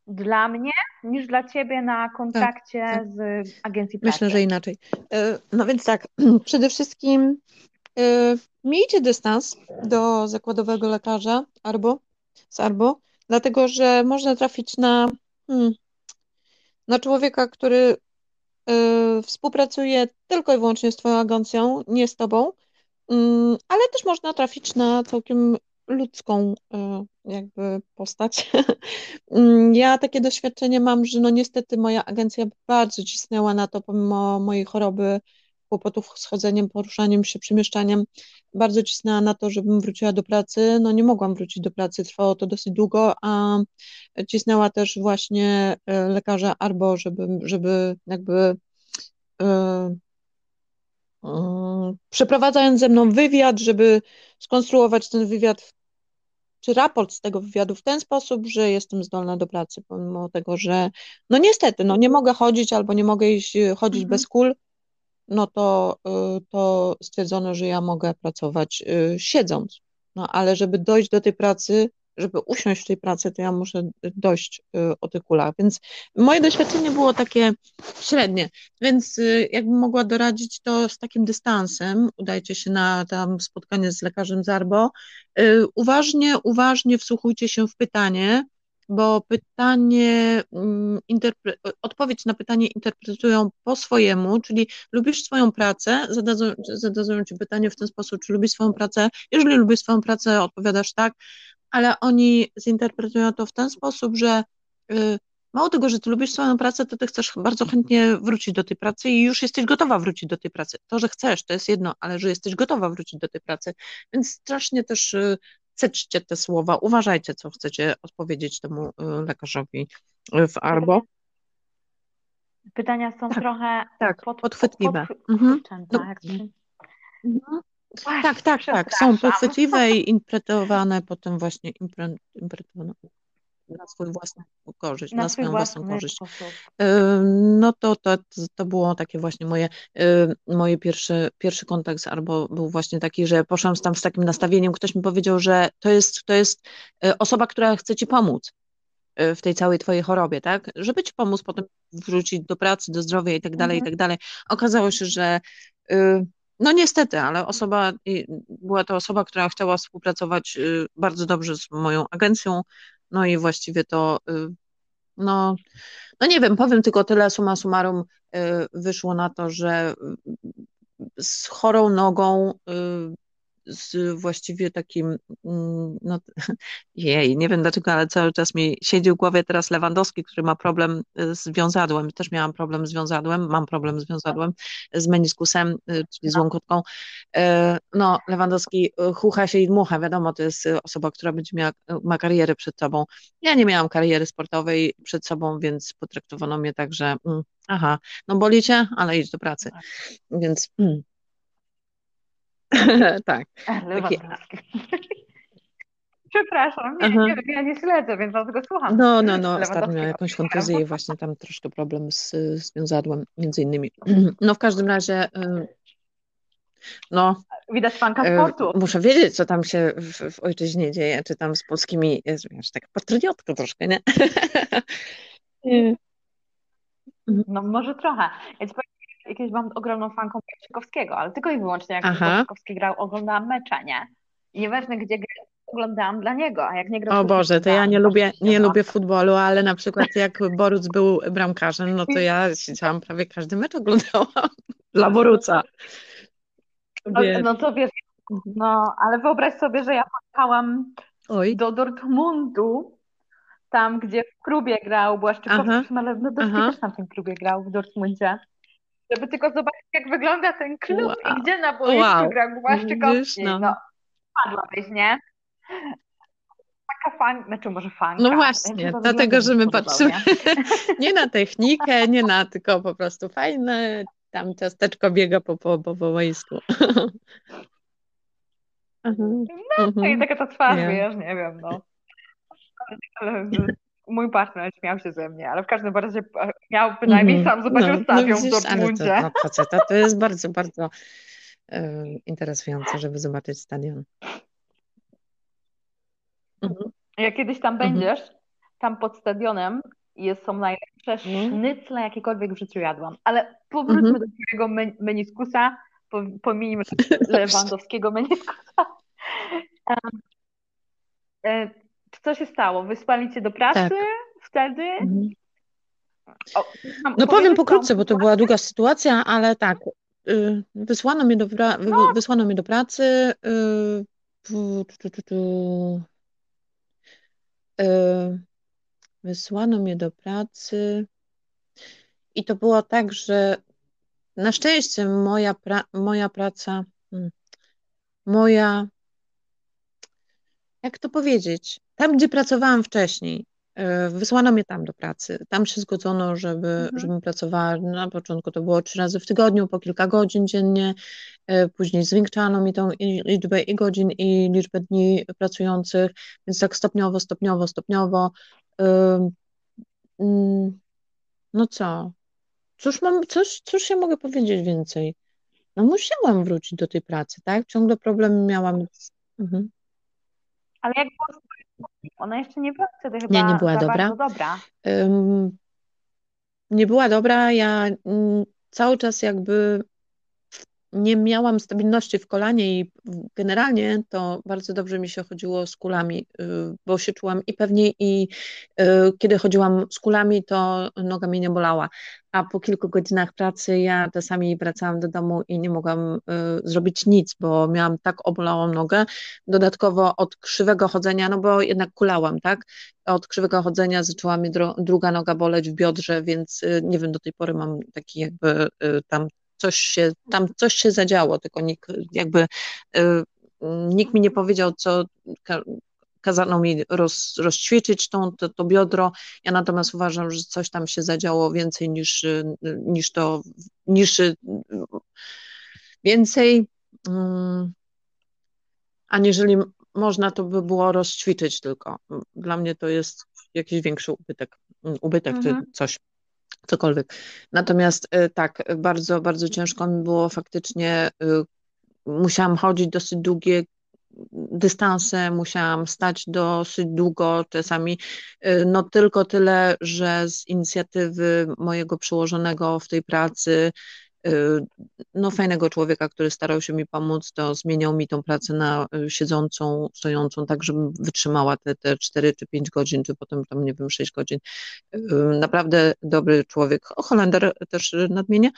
dla mnie niż dla ciebie na kontrakcie tak, tak. z agencji pracy. Myślę, że inaczej. E, no więc tak, przede wszystkim e, miejcie dystans do zakładowego lekarza Arbo, z Arbo, dlatego że można trafić na, hmm, na człowieka, który e, współpracuje tylko i wyłącznie z Twoją agencją, nie z Tobą, mm, ale też można trafić na całkiem ludzką e, jakby postać. Mm, ja takie doświadczenie mam, że no niestety moja agencja bardzo cisnęła na to, pomimo mojej choroby, kłopotów z chodzeniem, poruszaniem się, przemieszczaniem, bardzo cisnęła na to, żebym wróciła do pracy. No nie mogłam wrócić do pracy, trwało to dosyć długo, a cisnęła też właśnie e, lekarza Arbo, żeby, żeby jakby e, przeprowadzając ze mną wywiad, żeby skonstruować ten wywiad czy raport z tego wywiadu w ten sposób, że jestem zdolna do pracy, pomimo tego, że no niestety, no nie mogę chodzić albo nie mogę iść, chodzić mhm. bez kul, no to, y, to stwierdzono, że ja mogę pracować y, siedząc. No ale żeby dojść do tej pracy, żeby usiąść w tej pracy, to ja muszę dojść y, o tych kulach. Więc moje doświadczenie było takie średnie. Więc jakbym mogła doradzić to z takim dystansem, udajcie się na tam spotkanie z lekarzem Zarbo. Uważnie, uważnie wsłuchujcie się w pytanie, bo pytanie, mm, odpowiedź na pytanie interpretują po swojemu, czyli lubisz swoją pracę, zadadzą, zadadzą ci pytanie w ten sposób, czy lubisz swoją pracę. Jeżeli lubisz swoją pracę, odpowiadasz tak, ale oni zinterpretują to w ten sposób, że y, mało tego, że ty lubisz swoją pracę, to ty chcesz bardzo chętnie wrócić do tej pracy i już jesteś gotowa wrócić do tej pracy. To, że chcesz, to jest jedno, ale że jesteś gotowa wrócić do tej pracy. Więc strasznie też ceczcie y, te słowa, uważajcie, co chcecie odpowiedzieć temu y, lekarzowi w Arbo. Pytania są tak, trochę tak, pod, podchwytliwe. Pod, pod, mhm. no, mhm. Tak, tak, tak. Są pochwytliwe i interpretowane potem właśnie interpretowane na swój własną korzyść, na, na swoją własną korzyść. No to, to, to było takie właśnie moje, moje pierwszy, pierwszy kontakt z Arbo był właśnie taki, że poszłam tam z takim nastawieniem, ktoś mi powiedział, że to jest, to jest e, osoba, która chce ci pomóc e, w tej całej twojej chorobie, tak? Żeby ci pomóc potem wrócić do pracy, do zdrowia i tak dalej, i mhm. tak dalej. Okazało się, że y, no niestety, ale osoba, była to osoba, która chciała współpracować bardzo dobrze z moją agencją, no i właściwie to, y, no, no nie wiem, powiem tylko tyle, suma summarum y, wyszło na to, że z chorą nogą z właściwie takim, mm, no jej, nie wiem dlaczego, ale cały czas mi siedzi w głowie teraz Lewandowski, który ma problem z wiązadłem. Też miałam problem z wiązadłem, mam problem z wiązadłem, z meniskusem, czyli z łąkotką. No, Lewandowski chucha się i dmucha, wiadomo, to jest osoba, która będzie miała, ma karierę przed sobą. Ja nie miałam kariery sportowej przed sobą, więc potraktowano mnie tak, że mm, aha, no boli cię, ale idź do pracy. Tak. Więc mm. tak. Takie... Przepraszam, nie, nie, ja nie śledzę, więc dlatego słucham. No, no, no, ostatnio miał jakąś kontuzję i właśnie tam troszkę problem z, z wiązadłem, między innymi. No w każdym razie, no. Widać fanka sportu. Muszę wiedzieć, co tam się w, w ojczyźnie dzieje, czy tam z polskimi, wiesz, tak patriotko troszkę, nie? No może trochę. Ja ci powiem, jakieś mam ogromną fanką Błaszczykowskiego, ale tylko i wyłącznie jak Błaszczykowski grał, oglądałam mecze, nie? I nieważne gdzie grał, oglądałam dla niego, a jak nie grał... O Boże, to ja nie lubię, nie lubię futbolu, ale na przykład jak Boruc był bramkarzem, no to ja siedziałam prawie każdy mecz oglądałam dla Boruca. No, no to wiesz, no ale wyobraź sobie, że ja pojechałam Oj. do Dortmundu tam, gdzie w klubie grał Błaszczykowski, ale Lewandowski też tam w tym klubie grał w Dortmundzie. Żeby tylko zobaczyć, jak wygląda ten klub wow. i gdzie na boisku wow. grał Błaszczykowski. No, no padłabyś, nie? Taka fan, znaczy może fanka. No właśnie, dlatego, że my patrzymy nie na technikę, nie na tylko po prostu fajne, tam ciasteczko biega po, po, po, boisku. No, i taka ta twarz, yeah. wiesz, nie wiem, no mój partner śmiał się ze mnie, ale w każdym razie miał bynajmniej mm, sam zobaczył no, stadion no, w Dortmundzie. To, no, faceta, to jest bardzo, bardzo e, interesujące, żeby zobaczyć stadion. Mhm. Jak kiedyś tam mhm. będziesz, tam pod stadionem jest, są najlepsze mhm. sznycle, jakiekolwiek w życiu jadłam. Ale powróćmy mhm. do twojego men meniskusa, pomijmy Lewandowskiego meniskusa. E, co się stało? Wysłali cię do pracy tak. wtedy? Mhm. O, no powiem pokrótce, bo to była długa sytuacja, ale tak, y, wysłano mnie do, no. wysłano mnie do pracy. Y, y, wysłano mnie do pracy i to było tak, że na szczęście moja, pra moja praca, hmm, moja, jak to powiedzieć, tam, gdzie pracowałam wcześniej, e, wysłano mnie tam do pracy. Tam się zgodzono, żeby, mhm. żebym pracowała. Na początku to było trzy razy w tygodniu, po kilka godzin dziennie. E, później zwiększano mi tą liczbę i godzin, i liczbę dni pracujących, więc tak stopniowo, stopniowo, stopniowo. Mm, no co? Cóż, mam, cóż, cóż ja mogę powiedzieć więcej? No musiałam wrócić do tej pracy, tak? Ciągle problem miałam. Mhm. Ale jak było ona jeszcze nie była wtedy chyba nie, nie była dobra. dobra. Um, nie była dobra. Ja mm, cały czas jakby nie miałam stabilności w kolanie i generalnie to bardzo dobrze mi się chodziło z kulami, y, bo się czułam i pewniej i y, kiedy chodziłam z kulami, to noga mnie nie bolała. A po kilku godzinach pracy ja czasami wracałam do domu i nie mogłam y, zrobić nic, bo miałam tak obolałą nogę. Dodatkowo od krzywego chodzenia, no bo jednak kulałam, tak? Od krzywego chodzenia zaczęła mi druga noga boleć w biodrze, więc nie wiem, do tej pory mam taki jakby tam coś się, tam coś się zadziało, tylko nikt jakby y, nikt mi nie powiedział, co kazano mi roz, rozćwiczyć tą, to, to biodro. Ja natomiast uważam, że coś tam się zadziało więcej niż, niż to, niż więcej, mm, aniżeli można to by było rozćwiczyć tylko. Dla mnie to jest jakiś większy ubytek, ubytek mhm. czy coś cokolwiek. Natomiast y, tak, bardzo, bardzo ciężko mi było faktycznie, y, musiałam chodzić dosyć długie dystanse, musiałam stać dosyć długo, czasami y, no tylko tyle, że z inicjatywy mojego przełożonego w tej pracy no, fajnego człowieka, który starał się mi pomóc, to zmieniał mi tą pracę na y, siedzącą, stojącą, tak żebym wytrzymała te, te 4 czy 5 godzin, czy potem tam, nie wiem, 6 godzin. Y, naprawdę dobry człowiek, o Holender też nadmienię.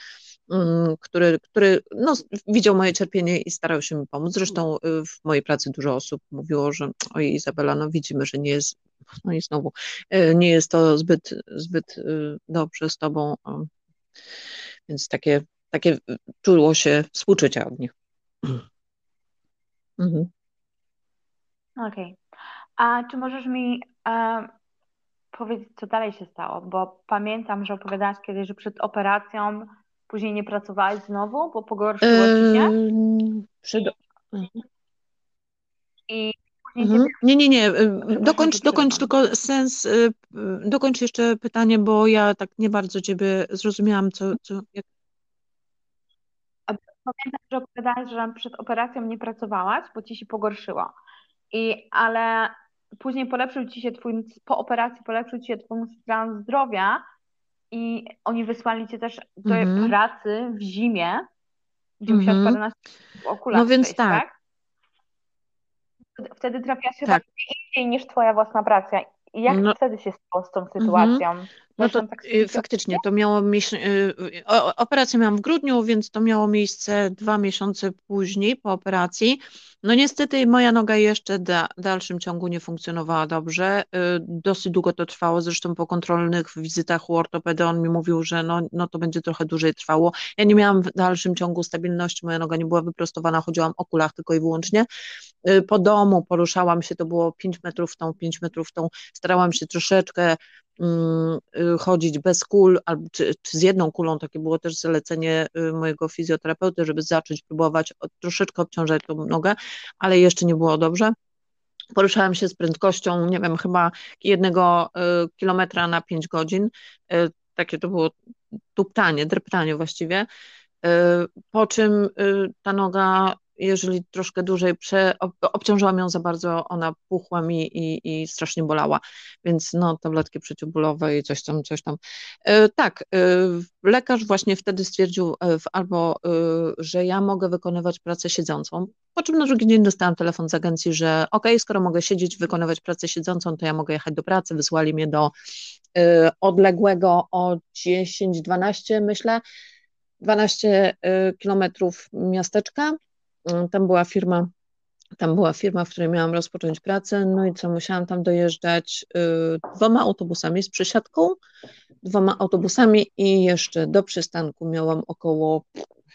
mm, który, który no, widział moje cierpienie i starał się mi pomóc. Zresztą y, w mojej pracy dużo osób mówiło, że ojej Izabela, no widzimy, że nie jest, no i znowu, y, nie jest to zbyt, zbyt y, dobrze z tobą, więc takie, takie czuło się współczucia od nich. Mhm. Okej. Okay. A czy możesz mi e, powiedzieć, co dalej się stało? Bo pamiętam, że opowiadałaś kiedyś, że przed operacją później nie pracowałaś znowu, bo pogorszyło ci się? przed... I Mhm. Nie, nie, nie. Dokończ, dokończ tylko sens, y, dokończ jeszcze pytanie, bo ja tak nie bardzo Ciebie zrozumiałam, co, co jak... Pamiętam, że opowiadałaś, że przed operacją nie pracowałaś, bo Ci się pogorszyło. I, ale później polepszył ci się twój, po operacji polepszył ci się twój stan zdrowia i oni wysłali cię też do mhm. pracy w zimie, gdzie musiałaś mhm. parę w okularach No więc tak. tak? Wtedy trafiałaś chyba tak. indziej niż twoja własna praca. I jak no. wtedy się stało z tą mhm. sytuacją? No to tak y, faktycznie to miało miejsce, y, operację miałam w grudniu, więc to miało miejsce dwa miesiące później po operacji. No niestety moja noga jeszcze da, w dalszym ciągu nie funkcjonowała dobrze. Y, dosyć długo to trwało, zresztą po kontrolnych wizytach u ortopedy on mi mówił, że no, no to będzie trochę dłużej trwało. Ja nie miałam w dalszym ciągu stabilności, moja noga nie była wyprostowana, chodziłam o kulach tylko i wyłącznie. Po domu poruszałam się, to było 5 metrów tą, 5 metrów tą, starałam się troszeczkę chodzić bez kul, albo czy, czy, z jedną kulą, takie było też zalecenie y, mojego fizjoterapeuty, żeby zacząć próbować troszeczkę obciążać tą nogę, ale jeszcze nie było dobrze. Poruszałem się z prędkością, nie wiem, chyba jednego y, kilometra na pięć godzin. Takie to było tuptanie, dreptanie właściwie. Po czym ta noga jeżeli troszkę dłużej prze, obciążyłam ją za bardzo, ona puchła mi i, i strasznie bolała, więc no tabletki przeciwbólowe i coś tam, coś tam. E, tak, e, lekarz właśnie wtedy stwierdził e, albo, że ja mogę wykonywać pracę siedzącą, po czym na drugi dzień dostałam telefon z agencji, że ok, skoro mogę siedzieć, wykonywać pracę siedzącą, to ja mogę jechać do pracy, wysłali mnie do odległego o 10-12 myślę, 12 kilometrów miasteczka, tam była firma, tam była firma, w której miałam rozpocząć pracę, no i co, musiałam tam dojeżdżać y, dwoma autobusami z przesiadką, dwoma autobusami i jeszcze do przystanku miałam około,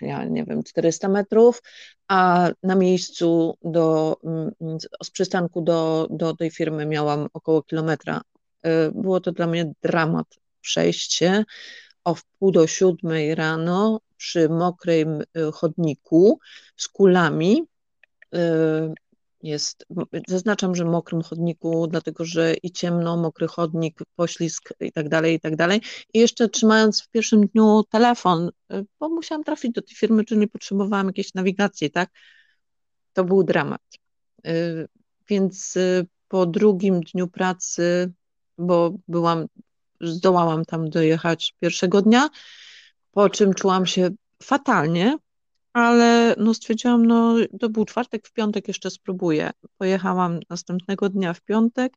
ja nie wiem, 400 metrów, a na miejscu do, mm, z przystanku do, do tej firmy miałam około kilometra. Y, było to dla mnie dramat przejście o wpół do siódmej rano przy mokrym y, chodniku z kulami. Y, jest, zaznaczam, że mokrym chodniku, dlatego że i ciemno, mokry chodnik, poślizg i tak dalej, i tak dalej. I jeszcze trzymając w pierwszym dniu telefon, y, bo musiałam trafić do tej firmy, czy nie potrzebowałam jakiejś nawigacji, tak? To był dramat. Więc po drugim dniu pracy, bo byłam, zdołałam tam dojechać pierwszego dnia, po czym czułam się fatalnie, ale no stwierdziłam, no to był czwartek, w piątek jeszcze spróbuję. Pojechałam następnego dnia w piątek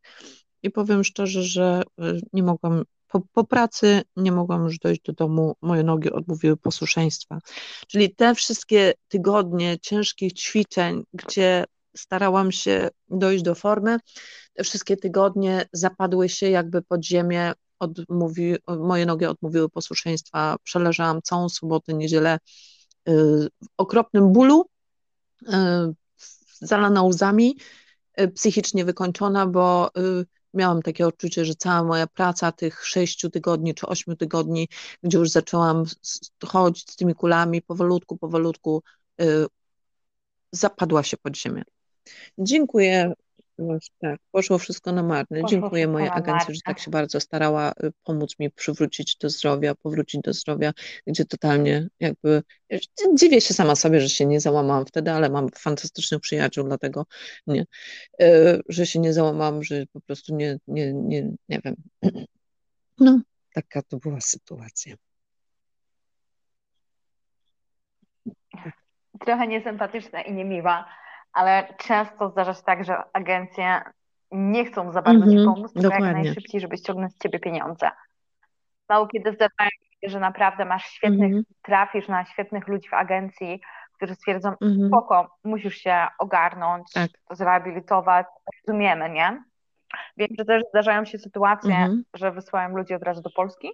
i powiem szczerze, że y, nie mogłam, po, po pracy nie mogłam już dojść do domu, moje nogi odmówiły posłuszeństwa. Czyli te wszystkie tygodnie ciężkich ćwiczeń, gdzie starałam się dojść do formy, te wszystkie tygodnie zapadły się jakby pod ziemię odmówi, moje nogi odmówiły posłuszeństwa, przeleżałam całą sobotę, niedzielę y, w okropnym bólu, y, zalana łzami, y, psychicznie wykończona, bo miałam takie odczucie, że cała moja praca tych sześciu tygodni czy ośmiu tygodni, gdzie już zaczęłam chodzić z tymi kulami powolutku, powolutku, zapadła się pod ziemię. Dziękuję tak, poszło wszystko na marne. Poszło Dziękuję mojej agencji, że tak się bardzo starała y, pomóc mi przywrócić do zdrowia, powrócić do zdrowia, gdzie totalnie jakby, dziwię się sama sobie, że się nie załamałam wtedy, ale mam fantastycznych przyjaciół, dlatego nie, y, że się nie załamałam, że po prostu nie, nie, nie, nie wiem. No, taka to była sytuacja. Trochę niesympatyczna i niemiła ale często zdarza się tak, że agencje nie chcą za bardzo Ci mhm, pomóc, tylko jak najszybciej, żeby ściągnąć z Ciebie pieniądze. Mało kiedy zdarzają że naprawdę masz świetnych, Mhm. trafisz na świetnych ludzi w agencji, którzy stwierdzą, Mhm. spoko, musisz się ogarnąć, Tak. zrehabilitować, rozumiemy, nie? Wiem, że też zdarzają się sytuacje, Mhm. że wysyłają ludzi od razu do Polski,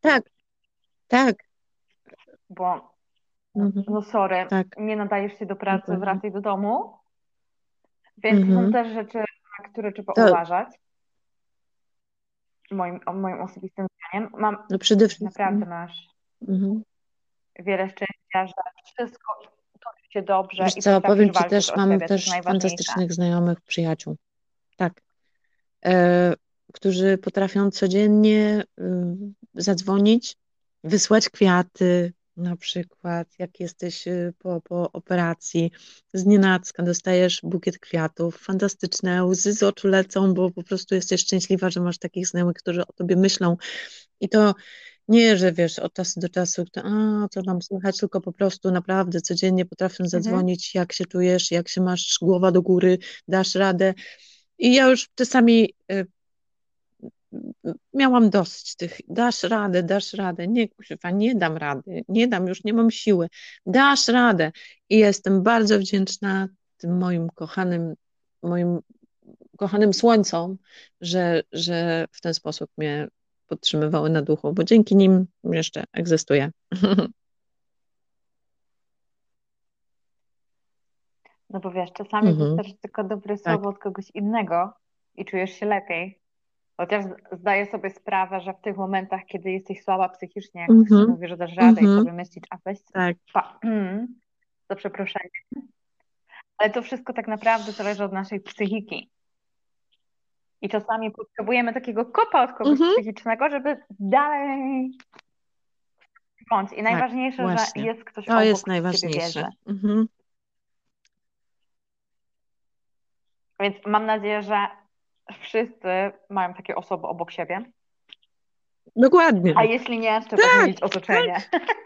Tak, tak. bo Mhm. no sorry, Tak. nie nadajesz się do pracy, Dokładnie. wracaj do domu, więc Mhm. są też rzeczy, na które trzeba To- uważać. Moim, moim osobistym zdaniem. Mam, No przede wszystkim. naprawdę masz Mhm. wiele szczęścia, że wszystko toczy się dobrze Wiesz i co, powiem Ci też, mam siebie, też fantastycznych znajomych, przyjaciół. Tak. E, którzy potrafią codziennie y, zadzwonić, wysłać kwiaty, na przykład, jak jesteś y, po, po operacji, z nienacka dostajesz bukiet kwiatów, fantastyczne, łzy z oczu lecą, bo po prostu jesteś szczęśliwa, że masz takich znajomych, którzy o tobie myślą. I to nie, że wiesz, od czasu do czasu, to, a, co tam słychać, tylko po prostu naprawdę codziennie potrafią zadzwonić, jak się czujesz, jak się masz, głowa do góry, dasz radę. I ja już czasami y, miałam dosyć tych, dasz radę, dasz radę, nie, kurwa, nie dam rady, nie dam, już nie mam siły, dasz radę. I jestem bardzo wdzięczna tym moim kochanym, moim kochanym słońcom, że, że w ten sposób mnie podtrzymywały na duchu, bo dzięki nim jeszcze egzystuję. No bo wiesz, czasami Mhm. wystarczy tylko dobre Tak. słowo od kogoś innego i czujesz się lepiej. Chociaż zdaję sobie sprawę, że w tych momentach, kiedy jesteś słaba psychicznie, jak ktoś ci Mhm. mówi, że dasz radę i Mhm. sobie myślisz, a weź Tak, pa, mm, za przeproszeniem. Ale to wszystko tak naprawdę zależy od naszej psychiki. I czasami potrzebujemy takiego kopa od kogoś Mhm. psychicznego, żeby dalej bądź. I najważniejsze, że Tak, jest ktoś to obok, jest najważniejsze. Mhm. Więc mam nadzieję, że wszyscy mają takie osoby obok siebie. Dokładnie. A jeśli nie, trzeba Tak, zmienić otoczenie.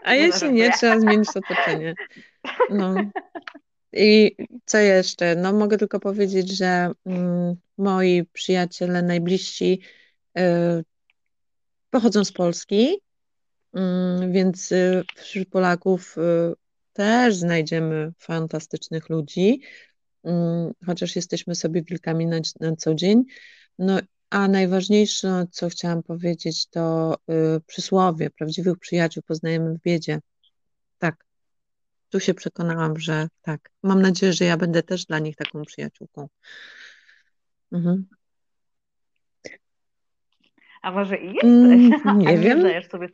A Nie jeśli nie, trzeba zmienić otoczenie. No. I co jeszcze? No mogę tylko powiedzieć, że mm, moi przyjaciele najbliżsi y, pochodzą z Polski, mm, więc y, wśród Polaków y, też znajdziemy fantastycznych ludzi, chociaż jesteśmy sobie wilkami na, na co dzień. No a najważniejsze, co chciałam powiedzieć, to y, przysłowie, prawdziwych przyjaciół poznajemy w biedzie. Tak, tu się przekonałam, że tak. Mam nadzieję, że ja będę też dla nich taką przyjaciółką. Mhm. A może i Mm, jesteś? A nie wiem.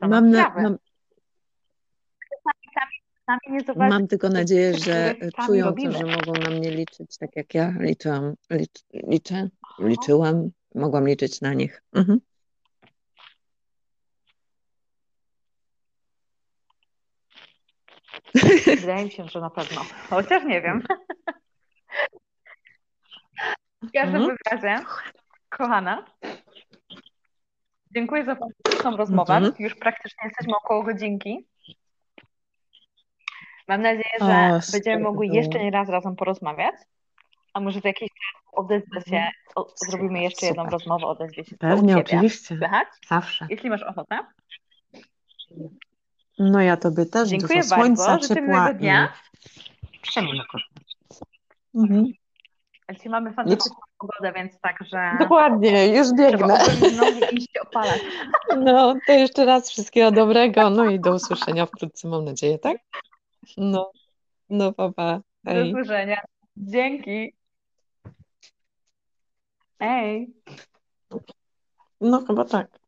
Mam, na, mam, Sami nie zobaczysz, mam tylko nadzieję, że sami czują to, robimy. że mogą na mnie liczyć, tak jak ja liczyłam, licz, liczę, liczyłam, mogłam liczyć na nich. Mhm. Wydaje mi się, że na pewno. Chociaż nie wiem. W każdym Mhm. razie, kochana, dziękuję za fantastyczną rozmowę. Mhm. Już praktycznie jesteśmy około godzinki. Mam nadzieję, że O, będziemy było. jeszcze nie raz razem porozmawiać. A może za jakiś czas odezwę się, o, zrobimy jeszcze jedną Super. rozmowę, odezwie się Pewnie, oczywiście, Słychać? zawsze. Jeśli masz ochotę. No ja tobie też Dziękuję dużo słońca, bardzo. Ciepła miłego dnia. i przemiłego. Mhm. Dzisiaj mamy fantastyczną pogodę, więc także Dokładnie, już biegnę. i iść opalać. No, to jeszcze raz wszystkiego dobrego, no i do usłyszenia wkrótce, mam nadzieję, tak? No, no papa, Do usłyszenia. Dzięki. Ej. No chyba tak.